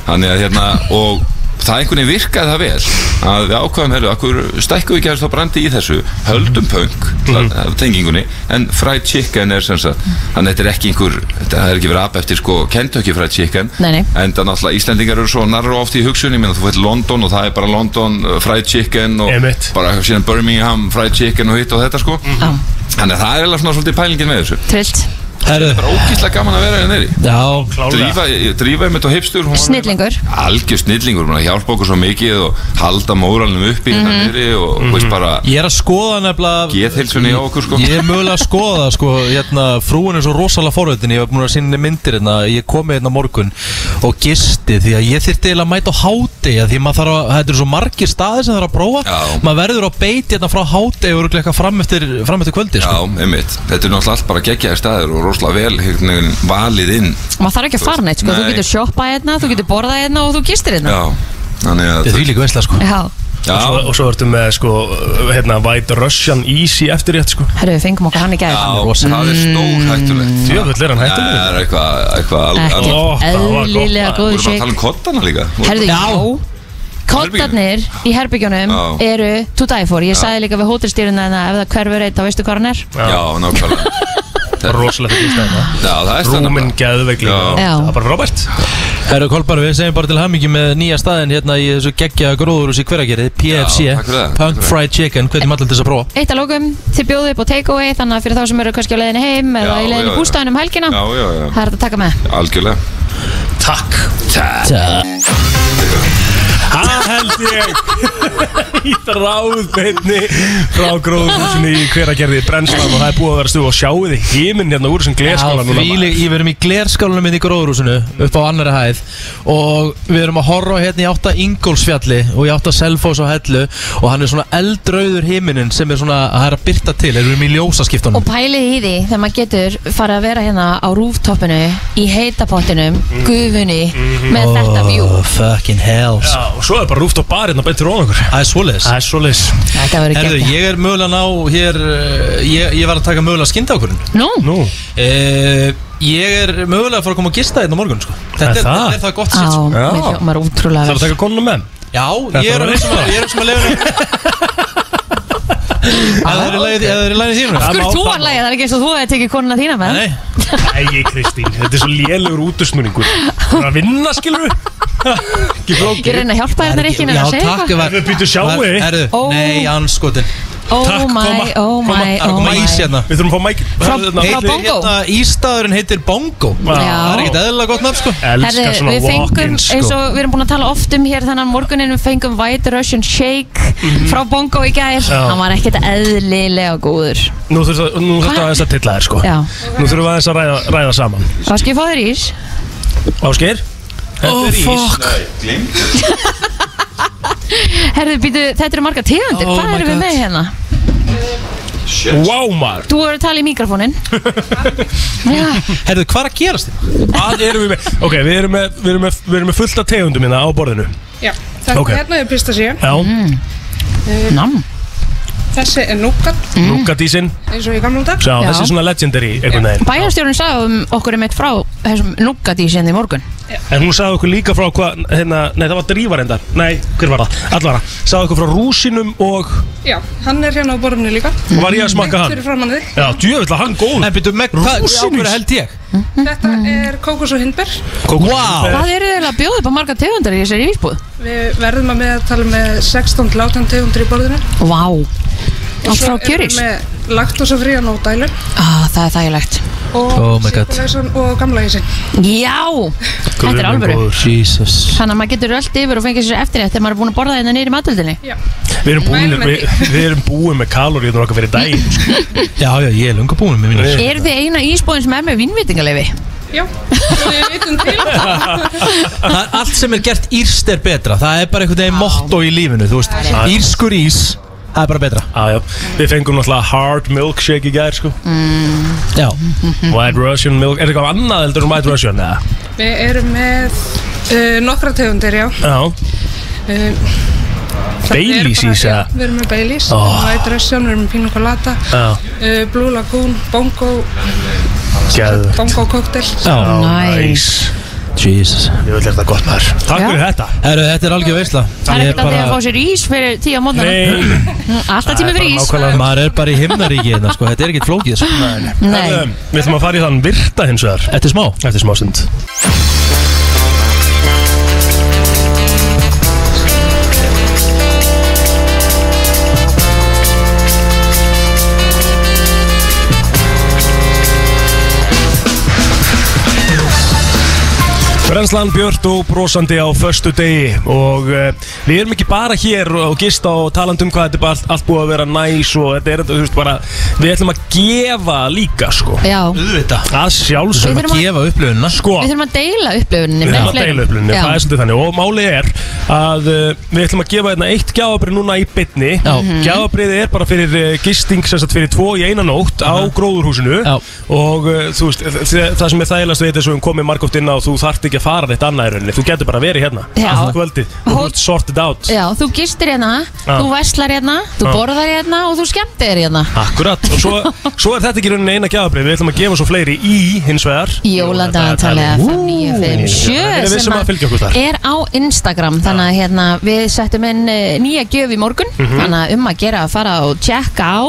Þannig að hérna og það einhvern veginn virkaði það vel að við ákvaðum, herru, akkur stækkuðu ekki aðeins þá brandi í þessu, höldum punk mm. tengingunni, en fried chicken er sem sagt, þannig að þetta er ekki einhver þetta er ekki verið app eftir sko Kentucky fried chicken, Nei, nei. en það náttúrulega Íslendingar eru svo narra oft í hugsunni, menn þú fyrir London og það er bara London uh, fried chicken og Einmitt. bara síðan Birmingham fried chicken og hitt og þetta sko Já, þannig að það er eiginlega svona svolítið pælingin með þessu trillt Herru, bara ógíslega gaman að vera hérna neyri já, Klálega. drífa, á hipstur hún var- Snillingur. Algjör snillingur, hún hjálpa okkur svo mikið og halda móralnum upp í Mhm. hérna niðri og mm veist bara ég er að skoða nefnilega geðheilsunni á okkur sko. Ég er mögulega að skoða það sko, hérna, frúin er svo rosalega forveitin, ég var búin að sinni myndir hérna, ég komi hérna morgun og gisti því að ég þyrfti eiginlega að mæta á háti því maður þarf að, þetta eru svo margir staðir sem það er að prófa, Já. hérna og eftir, eftir Já, og rosalega vel veginn valið inn maður þarf ekki að fara neitt sko. þú Nei. getur shoppað hérna, þú getur borðað hérna og þú gistir hérna Já, þannig að Þetta er því líka veistlega sko Já. Og svo, og svo ertu með sko, hérna, White Russian Easy eftirrétt sko. Herru, við fengum okkur hann í gæð Já, það er stór hættulegt Djöfull er hann hættulegur. Það er eitthvað, eitthvað al- Ekki al- eðlilega góður Vorum að shake. tala um kottana líka Herðu, já Kottarnir í herbyggjunum Já. eru to die for Ég sagði líka við hótelstýruna en ef það hverfur eitt þá veistu hvað hann er Já, nákvæmlega (laughs) Rosalega fyrir stæðina Já, það stæðina Rúmin geðveik líka Já. Það er bara frábært Herru Kolbar, við segjum bara til hamingi með nýja staðin hérna í þessu geggja gróðurús í hveragerið PFC, það, Punk Fried Chicken, hvernig maður til þess að prófa? Eitt að lókum, þið bjóðu upp á takeaway Þannig að fyrir þá sem eru kannski á leiðinni heim Eða í leiðinni já, já. bústæðin um helgina Já, já, já. Það er þetta að taka með. Algjörlega. Takk. Takk Það held ég. (laughs) Í þráðbeinni Frá gróðhúsinu í hveragerði Brennslan og það er búið að vera stuð og sjáu þið híminn hérna úr þessum glerskála núna því, maður. Ég verum í glerskálunum minn í gróðurúsinu upp á annari hæð og við erum að horfa hérna í átta Ingólfsfjalli og í átta Selfoss og Hellu og hann er svona eldrauður himinin sem er svona að að byrta til, erum við í ljósaskiptunum. Og pælið í því þegar maður getur farið að vera hérna á rúftoppinu í heitapottinum, gufunni með þetta view. Oh, fucking hells Já, og svo er bara rúft á barinn og beintir ofan okkur Það er svoleiðis Það er svoleiðis Þetta verður Herðu, geggjað. ég er mögulega að ná hér uh, ég, ég var að taka mögulega skyndaákurinn Nú, Nú, uh, Ég er mögulega að fara að koma að gista hérna á morgun sko. þetta, Er er, það? þetta er það gott á, sér sko. mér Já. hljómar útrúlega það er að vel taka konuna með Já, Þetta ég er var að hugsa um að- ég er að hugsa um að leiða (laughs) (laughs) Það er ef það er í lagi þínum Af hverju þú það að lægja, það er ekki eins og þú hefði tekið konuna þína með. Nei, (laughs) Æ, Kristín, þetta er svo lélugur útusnúningur Það er að vinna, skilur við Ekki Ég reyna að hjálpa þér ekki en Já, að segja takk eitthvað. var- Við býtum sjáu. var- Herðu, Ó. nei, anskotin Oh Takk, my, koma, oh koma, my, Það er að oh koma ís my hérna Við þurfum að fá mæk Frá- frá Heitir Bongo? hérna, Ístaðurinn heitir Bongo. Það er ekkert eðlilega gott nafn sko Herðu, Elskar svona við fengum, walk-ins eins sko. og við erum búin að tala oft um hér þannig morgunin við fengum White Russian Shake frá Bongo í gær Já. hann var ekkert eðlilega góður Nú þurfum nú þurfum Hvað? aðeins að tilla þér sko Já. Nú þurfum við aðeins að ræða, ræða saman Hvað skal ég fá þér ís? Ásgeir Þetta Oh, er ís fuck. (laughs) Herðu, býtu, þetta eru marga tegundir, Oh hvað my erum við God. með hérna? Vá maður. Þú voru að tala í mikrofónin (laughs) Já, Herðu, hvað er að gerast þér? Hvað erum við með? Ok, við erum með, við erum með, við erum með fullt af tegundum hérna á borðinu. Já, þetta Ok. hérna er pistasíu Já, nam. Þessi er núkat, mm. núkadísin eins og í gamla dag Sjá, Já. þessi er svona legendary einhvern veginn. Bæjarstjórun sagði um okkur um eitt frá þessum núkadísinn í morgun En hún sagði okkur líka frá hvað hérna, Nei, það var drívar endar Nei, hver var það? Allara. Sagði okkur frá rúsinum og Já, hann er hérna á borðinu líka. Var ég að smakka hann? Fyrir framann þig. Já, djöfull að hann góð En byrju, með hvað, Rúsínus. á hverju held ég? Þetta er kókos og hindber. Vá. Hvað eru þeir að bjóða upp á marga tegundar í þessari ísbúð? Við verðum að meðtala með 16 til 18 tegundir í borðinu. Vá. Allt frá kjörís Með laktosafrían og dælur ah, Það er þægilegt. Og Oh my god. sýkulæsan og gamla ísin Já, þetta er alvöru. Jesus. Þannig að maður getur öll yfir og fengið sér eftir þetta þegar maður er búin að borða þetta niður í matöldinni Já, Við erum búin, Mælum við, við erum búin með kaloríunar okkar fyrir daginn sko. Já, já, ég er lunga búin með mínu Eru þið eina ísbúðin sem er með vinnvitingaleifi? já, við vitum til. Það er allt sem er gert írst er betra. Það er bara einhvern veginn motto í lífinu Þú veist, írskur ís Það er bara betra ah, já. Við fengum náttúrulega hard milkshake í gær sko. Já White Russian milk Er eitthvað annað heldur en White Russian? eða? Við erum með uh, nokkra tegundir, já Já, uh, það Baileys já, eða? Við erum með Baileys, Oh. White Russian, við erum með Pina Colada já, uh, Blue Lagoon, Bongo Bongo Cocktail Já, Nice. Jesus. Ég vil þetta gott maður. Takk fyrir þetta. Herru, þetta er algjör veisla. Það er ekkert að því að fá sér ís fyrir tíu á mótana Nei, Alltaf tími fyrir ís nákvæmlega Maður er bara í himnaríki hérna, sko. Þetta er ekkert flókið sko. Nei, Við ætlum að fara í þann virta hins vegar. Þetta er smá. Eftir smá stund Brennslan Björn og brosandi á föstu degi og uh, við erum ekki bara hér og gista og talandi um hvað þetta er bara allt, allt búið að vera næs og þetta er, þú veist, bara við ætlum að gefa líka, sko Já. Auðvitað Að Við sjálfsögum þurfum að- gefa upplöfunna Sko Við þurfum að deila upplifuninni Við með ætlum að fleirum. deila upplunni, Já. það er svolítið þannig og málið er að uh, við ætlum að gefa hérna eitt gjafabrið núna í bytni Mhm. Gjafabriðið er bara fyrir uh, gisting sem sagt fyrir tvo í eina nótt á gróðurhúsinu. Já. og uh, þú veist, þ- það sem er þægilegast við þessu við komið margótt inn á þú þarft ekki að fara neitt annað í rauninni, þú getur bara verið hérna Já. allt kvöldið. Og þú ert sorted out. Já, þú gistir hérna, Já. þú veslar hérna, þú Já. borðar hérna og þú skemmtir hérna. Akkurat, og svo, (laughs) svo er þetta ekki í rauninni eina gjafabrið. Við ætlum að gefa svo fleiri í hins vegar. Jóladagatalið FM 957 Við erum vissum að fylgja okkur þar. er á Instagram þannig að hérna, við settum inn eh, nýja gjöf í morgun. Mhm. þannig að um að gera að fara og tjekka á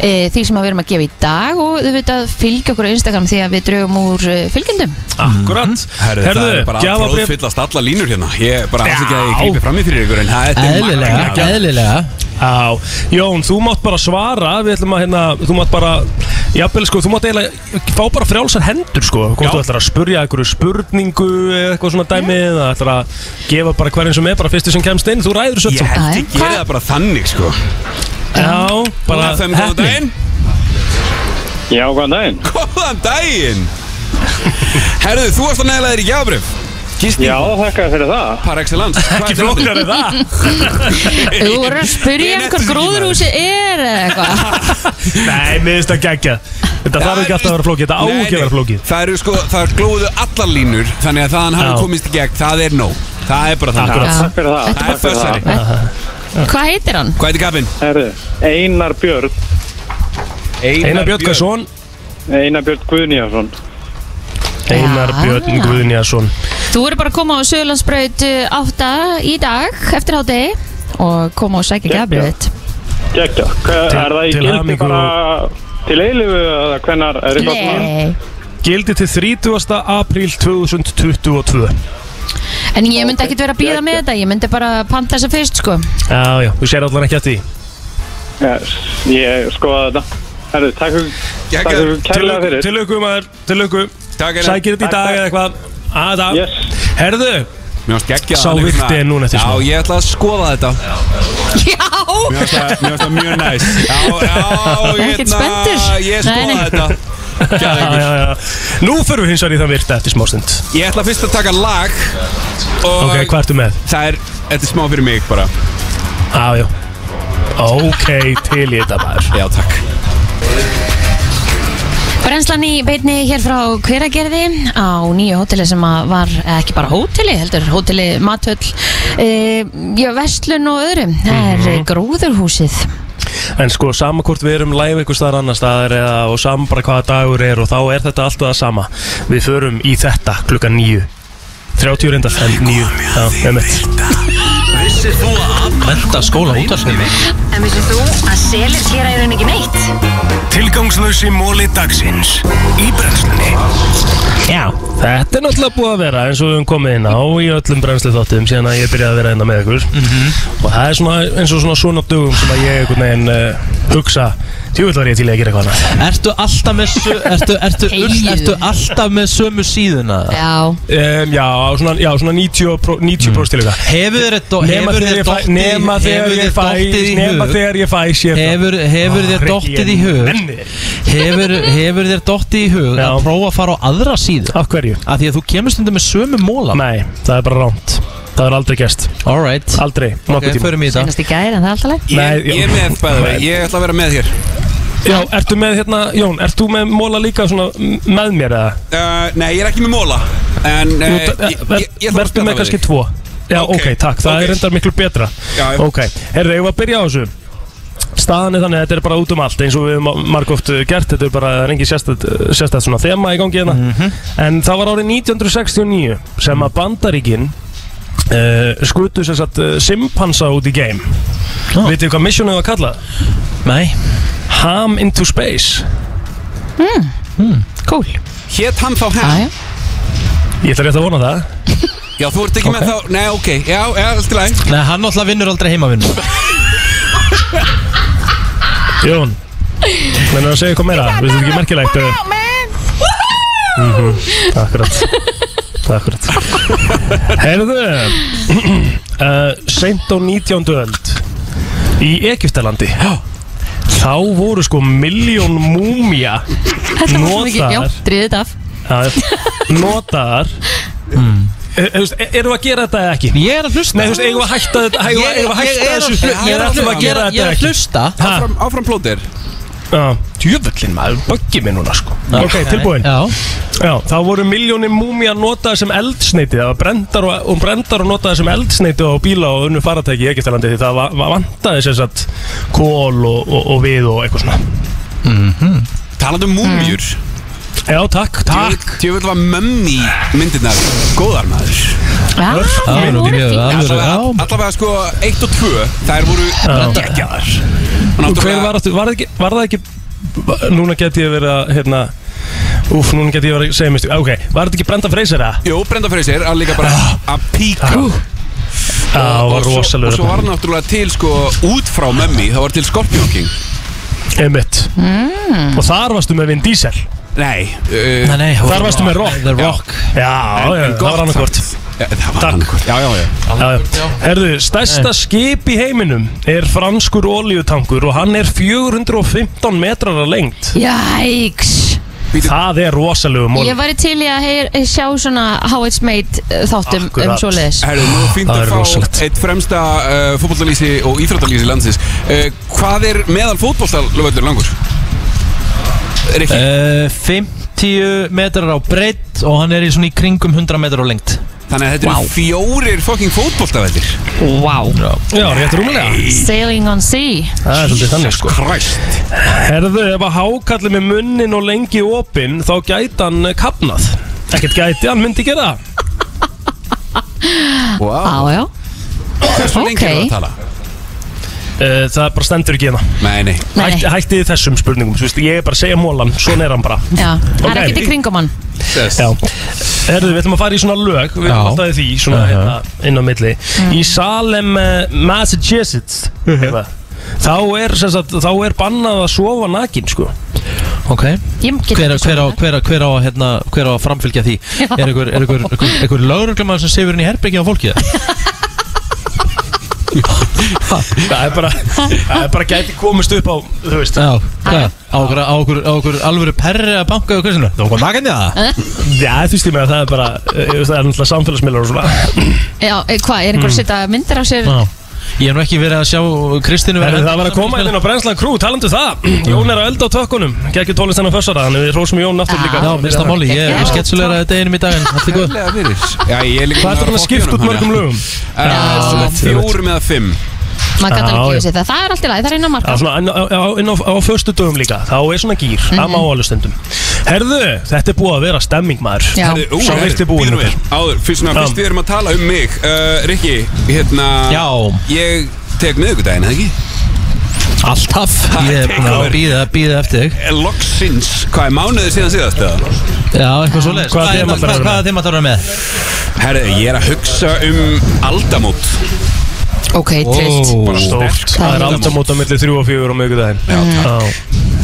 e, því sem að við erum að gefa í dag og þú veit að fylgja okkur á Instagram því að við draugum úr e, fylgjendum. Akkurat. Herðu, það er bara að bróðfyllast alla línur hérna. Ég bara alls ekki að ég grípi fram í fyrir ykkur En það er Eðlilega, eðlilega. Já, Jón, þú mátt bara svara. Við ætlum að hérna, þú mátt bara Jafnvel, sko, þú mátt eiginlega fá bara frjálsar hendur, sko Hvort þú ætlar að spurja einhverju spurningu eða eitthvað svona dæmi eða ætlar að gefa bara hverjum sem er bara fyrstu sem kemst inn. Þú ræður svo Ég held ég geri það bara þannig sko. Já, bara FM, góðan daginn. Já, góðan daginn. Góðan daginn. Herðu, þú varst að neðla þér í gjafabrif Já, þakka fyrir það. Par excellence. Ekki flóknar en það. Þú voru að spyrja um hvað gróðurhúsi er eða eitthvað. (laughs) Nei, mér finnst það geggja Þetta þarf ekki alltaf að vera flókið, þetta á ekki að vera flókið. Það eru sko, það er glóðu allar línur Þannig að það hann hafi komist í gegn Það er nóg. Það er bara Akkurat. Takk fyrir það. Það er fössari Hvað heitir hann? Hvað heitir? Herðu, Einar Björn. Einar Björn Guðsson Einar Björn Guðnýjarsson. Þú voru bara að koma á Söðlandsbraut 8 í dag eftir hádegi og koma og sækja gafbrið Gekka, er það í gildi bara til eilifu eða hvenær er eitthvað svona? Gildi til 30. apríl 2022 En ég myndi ekkert vera að býða með þetta Ég myndi bara panta þessa fyrst sko. Já, já, þú sér allan ekki að því Yes, ég skoða þetta Herðu, takk fyrir kærlega fyrir Til lukku maður, til lukku Takk Sækir þetta í dag eða eitthvað. Aða Yes. Herðu Mér varst geggja Sá vikti er núna eftir smá. Já, ég ætla að skoða þetta. Já. Mér varst það- það mjög næs Já, já, (laughs) Ekkert spenntur. Ég skoða nei. þetta. Já, já, já. Nú förum við hins vegar í það virta eftir smástund Ég ætla fyrst að taka lag Og Ok, hvað ertu með? það er, þetta er smá fyrir mig bara. Já, já. Ok, til í þetta maður. Já, takk Brennslan í beitni hér frá hveragerði á nýju hóteli sem var ekki bara hóteli, heldur hóteli Matöll e, Já, Vestlun og öðrum Það er Mhm. gróðurhúsið. En sko, sama hvort við erum live einhver staðar annar staðar eða, og sama bara hvaða dagur er og þá er þetta alltaf það sama. Við förum í þetta klukkan nýju 30 reyndar, en nýju Já, einmitt Vissir þú að menta skóla útvarsfilmi? En vissið þú að selir gera í rauninni ekki neitt? Tilgangslösi móli dagsins Í brennslunni Já, þetta er náttúrulega búið að vera eins og við höfum komið inn á í öllum brennslu þáttum síðan að ég byrjaði að vera einna með ykkur og það er svona eins og svona svona dögum sem að ég einhvern veginn uh, hugsa tjúvill var ég til að gera eitthvað annað Ertu alltaf með, sö, ertu, ertu, Þegiðu. ertu alltaf með sömu síðuna? Já, um, Já, svona, já, svona 90%, pro, 90 til eitthvað Hefur þér do- Nema þegar ég fæ Nema þegar ég fæ það. Hefur, hefur þér dottið í hug? hefur, hefur þér dottið í hug að prófa að fara á aðra síðu? Af hverju? Af því að þú kemur stundum með sömu móla Nei, það er bara ránt Það er aldrei gæst Alright Aldrei, Ok, förum í þetta. Senast í gæri en það er alltaf leið? Ég, Nei, ég er með, bæði vei, ég ætla að vera með hér. Já, ertu með hérna, Jón, ert þú með móla líka svona með mér eða? uh, Nei, ég er ekki með móla En uh, Nú, ég, ta- ég, ver- ég, ég ætla að Vertu spjalla með kannski tvo Já, ok, Ok, takk, það ok. er endar miklu betra. Já, já. Ok, herðu, ég var að byrja á þessu? Staðan er þannig að þetta er bara út um allt eins og við höfum margóft gert. Þetta er bara, það er engin sérstætt, sérstætt svona þema í gangi hérna. En það var árið 1969 sem að Bandaríkin uh, skutu sér satt uh, simpansa út í game Ó. Vitið hvað missionið var kallað? Nei. Ham into space. Cool. Hét hann þá Já, henn? já. Ég ætla rétt að vona það (laughs) Já, þú ert ekki með þá Nei, ok, já, já, allt í læg Nei, hann náttúrulega vinnur aldrei heimavinn (laughs) Jón Menur að segja eitthvað meira, við þetta ekki merkilegt mm Akkurat. Akkurat. Heyrðu (clears throat) uh, Seint á 19. öld Í Egyptalandi Þá voru sko miljón múmia Þetta var svo mikið, já, Notaðar (laughs) Notaðar mm. Erum við að gera þetta eða ekki? Ég er að hlusta. Nei, þú veist, eigum við að hætta þetta Ég er að hlusta. Ég er þetta að hlusta? Áfram, Já, djöfullin maður, böggi mig núna sko. Ok, tilbúin. Já. Já, þá voru miljónir múmia notaði sem eldsneiti Það var brendar og, og brendar og notaði sem eldsneiti á bíla og unnu faratæki í Egyptalandi Því það var, var vantaði sem sagt kól og, og, og við og eitthvað svona. Mhm. Um múmjur Já, takk, takk. Tjöfull var mömmi myndirnar. Góðar maður. Já, Það mjög alveg Allavega, sko 1 og 2 Þær voru geggjaðar Og hver var, það ekki, var það ekki Núna get ég verið að hérna Úf, núna get ég verið að segja mistu Ok, var þetta ekki Brenda Fraser eða? Jú, Brenda Fraser að líka bara að píka. Já, það var rosalegur og svo var náttúrulega til sko út frá mömmi Það var til Scorpion King. Einmitt. Mm. Og þar varstu með Vin Diesel Nei, uh, Nei, nei, Þar varstu með Rock. The Rock. Já, já, það var annarkvort ja, Það var annarkvort Já, já, já. Já, já. Herðu, stærsta skip í heiminum er franskur olíutankur og hann er 415 metrar að lengt Jæks Það er rosalegu mól Ég væri til í að heyr, sjá svona How It's Made uh, þáttum um Akkurat. svoleiðis. Herru, nú er fínt Það er rosalegt. eitt fremsta uh, fótbollalýsi og íþróttalýsi landsins. Uh, Hvað er meðal fótbollalöföldur langur? Rikki? Uh, 50 metrar á breytt og hann er í svona í kringum 100 metrar á lengt Þannig að þetta eru fjórir fucking fótboltaveldir Wow Já, rétt rúmulega Sailing on Sea. Það er svolítið þannig sko. Christ. Herðu, ef að hákalli með munnin og lengi opinn þá gæti hann eh, kapnað Ekkert gæti, hann myndi gera það. Wow Já, já. Hversu lengi Ok. er það að tala? Uh, það bara stendur ekki hérna Nei, nei Nei. Hætti, hætti þið þessum spurningum, þú veist, ég er bara að segja mólan, svona er hann bara Já, það er ekkert í kringum hann Yes. Já, herðu, við ætlum að fara í svona lög Við Já. erum alltaf í því, svona já. hérna, inn á milli Í Salem, uh, Massachusetts hérna, Þá er, sem sagt, þá er bannað að sofa nakin, sko Ok Ég get Hver, ekki hver, á, svona hver, á, hver, á, hérna, hver á að framfylgja því? Já. Er einhver, er einhver, einhver, einhver lögreglumar sem sefur inn í herbyggja á fólki? (laughs) (laughs) Það er bara, það er bara gæti komist upp á, þú veist Já, hvað? Á okkur, á okkur, á okkur alvöru perri að banka og hvað sinna? Það var hvað nakan það? Já, þú veist ég með að það er bara, eh, það er náttúrulega samfélagsmiðlar og svona Já, eh, hvað, er einhver að setja myndir á sér Já. Ég hef nú ekki verið að sjá Kristínu Herri, Það var að koma inn á Brenslan Crew, talandu það. Jón er að elda á tökkunum, geggju tónlist hennar fössara Þannig við rósum Jón aftur líka. Já, minnst að máli, ég er sketsulegur að deginum í dag en allt góð Herlega fyrir. Já, ég líka Hvað er það að skipta út mörgum lögum? Svona fjórum eða fimm Maður gæti Já, alveg já. gefið sér það Það er allt í lagi, það er inn á marka svona á, á, inn á, á föstu dögum líka Þá er svona gýr, það má alveg stundum Herðu, þetta er búið að vera stemming maður. Svo virti við. Áður, fyrst, við erum að tala um mig. Uh, Rikki, hérna Já. Ég tek miðvikudaginn, eða ekki? Alltaf. Ég er búin að býða, býða eftir þig. Eh, Loksins, hvað er mánuðið síðan síðast? Já, eitthvað svo leiðis Hvaða þema ætlarðu að vera með? Að? Herri, ég er að hugsa um aldamót Ok, trillt Bara Stórt, sterk það er aldamót á milli þrjú og fjögur á miðgudaginn Já,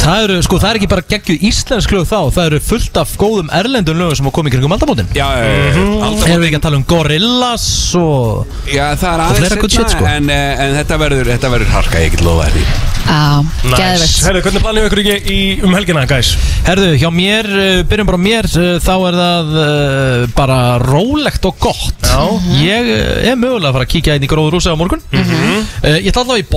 Það eru, sko, það er ekki bara geggjuð íslensk lög þá Það eru fullt af góðum erlendum lögum sem koma í kringum aldamótin. Já, uh, Erum við ekki að tala um Gorillas og Já, það er aðeins shit, sko. en, eh, en þetta verður, þetta verður harka, ég get lofa því. Já, Næs, geðvegt herru, hvernig planið ykkur ekki í, um helgina, guys? Herðu, hjá mér, uh, byrjum bara á mér uh, Þá er það uh, bara rólegt og gott. Já. Ég uh, er mögulega að fara að kíkja inn í gróðurúsi á morgun. Uh, Ég ætla allavega í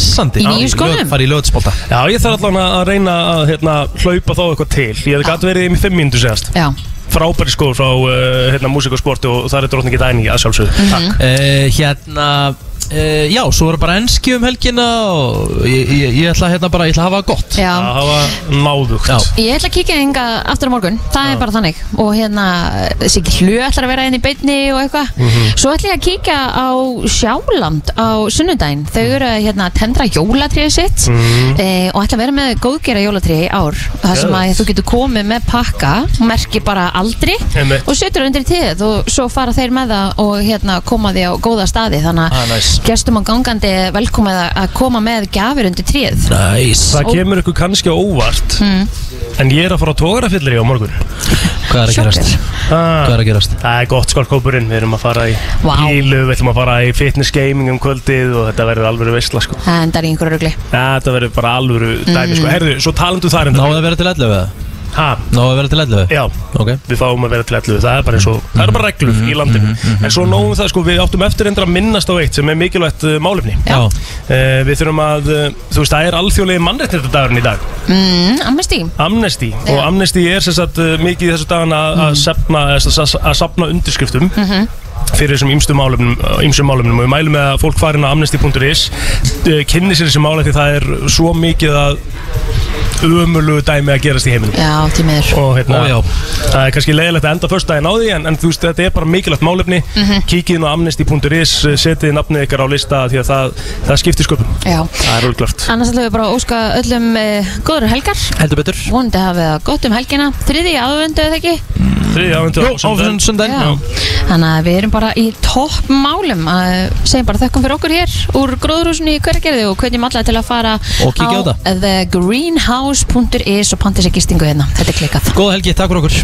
bolta í nýju skónum? Fara í löðsbolta Já, ég þarf allavega að reyna að hérna, hlaupa þá eitthvað til. Ég hef gæti verið í 5 mínútur segast Já, Frábæri skór frá uh, hérna, músík og sporti og það er drottningi dæni að sjálfsögðu. Takk. Uh, Hérna uh, Já, svo er bara enski um helgina Og ég, ég, ég ætla hérna bara, ég ætla að hafa það gott. Já. Það var náðugt. Já. Ég ætla að kíkja enga aftur á morgun. Það er bara þannig. Og hérna, þessi ekki hlu ætlar að vera inn í beinni og eitthvað. Mhm. Svo ætla ég að kíkja á Sjáland á sunnudaginn. Þau eru að hérna, tendra jólatriðið sitt Mhm. eh, Og ætla að vera með góðgera jólatriði í ár. Það sem að þú getur komið með pakka Merki bara aldri Einmitt. Og setur undir tíðið Og svo fara þeir með það Og hérna koma því á góða staði. Þannig Ah, að nice. Gestum og gangandi Velkomið að- að koma með gjafir undir tríð Næs Það kemur ykkur kannski á óvart Mm. En ég er að fara á tógrafillir á morgun Hvað er að gerast? Hvað er að gerast? Það er gott skálkópurinn, við erum að fara í Vá. pílu, við ætlum að fara í fitness gaming um kvöldið og þetta verður alvöru veistla sko. Það endar í einhverju rugli Ja, þetta verður bara alvöru dæmi sko. Mm. Herðu, svo talandu þar enda Náðu að vera til 11 Náðu að vera til 11? Já, Ok. Við fáum að vera til 11 Það er bara eins og, það eru bara reglur í landinu. En svo nógum það sko, við áttum eftir endur að minnast á eitt sem er mikilvægt uh, málefni. Já. Eh, Við þurfum að, uh, þú veist, það er alþjóðlega mannréttindadagurinn í dag. Mm, Amnesty. Amnesty. Og Amnesty er sem sagt uh, mikið í þessu dagan að að safna, að, að safna undirskriftum. Mhm. Fyrir þessum ýmsum málefnum, ýmsum málefnum. Og við mælum með að fólk farin á amnesty.is uh, kynni sér þessi málefni það er svo mikið að umulugu dæmi að gerast í heiminum. Já, til miður. Og hérna, Ó, það er kannski leiðilegt að enda först daginn á því en, en þú veist, þetta er bara mikilvægt málefni. Mhm. kíkið inn á amnesty.is, uh, setið nafnið ykkar á lista því að það, það skiptir sköpum. Já. Það er úrglöft Annars ætlum við bara að óska öllum uh, góður helgar. Heldur betur. Vonandi hafið það gott um helgina. Þriði aðvendu eða ekki? Þriði aðvendu Á erum bara í topp málum að segjum bara þökkum fyrir okkur hér úr gróðrúsinu í hverjargerði og hvetjum alla til að fara Og á þetta. thegreenhouse.is og panta sér gistingu hérna. Þetta er klikkað. Góða helgi, takk fyrir okkur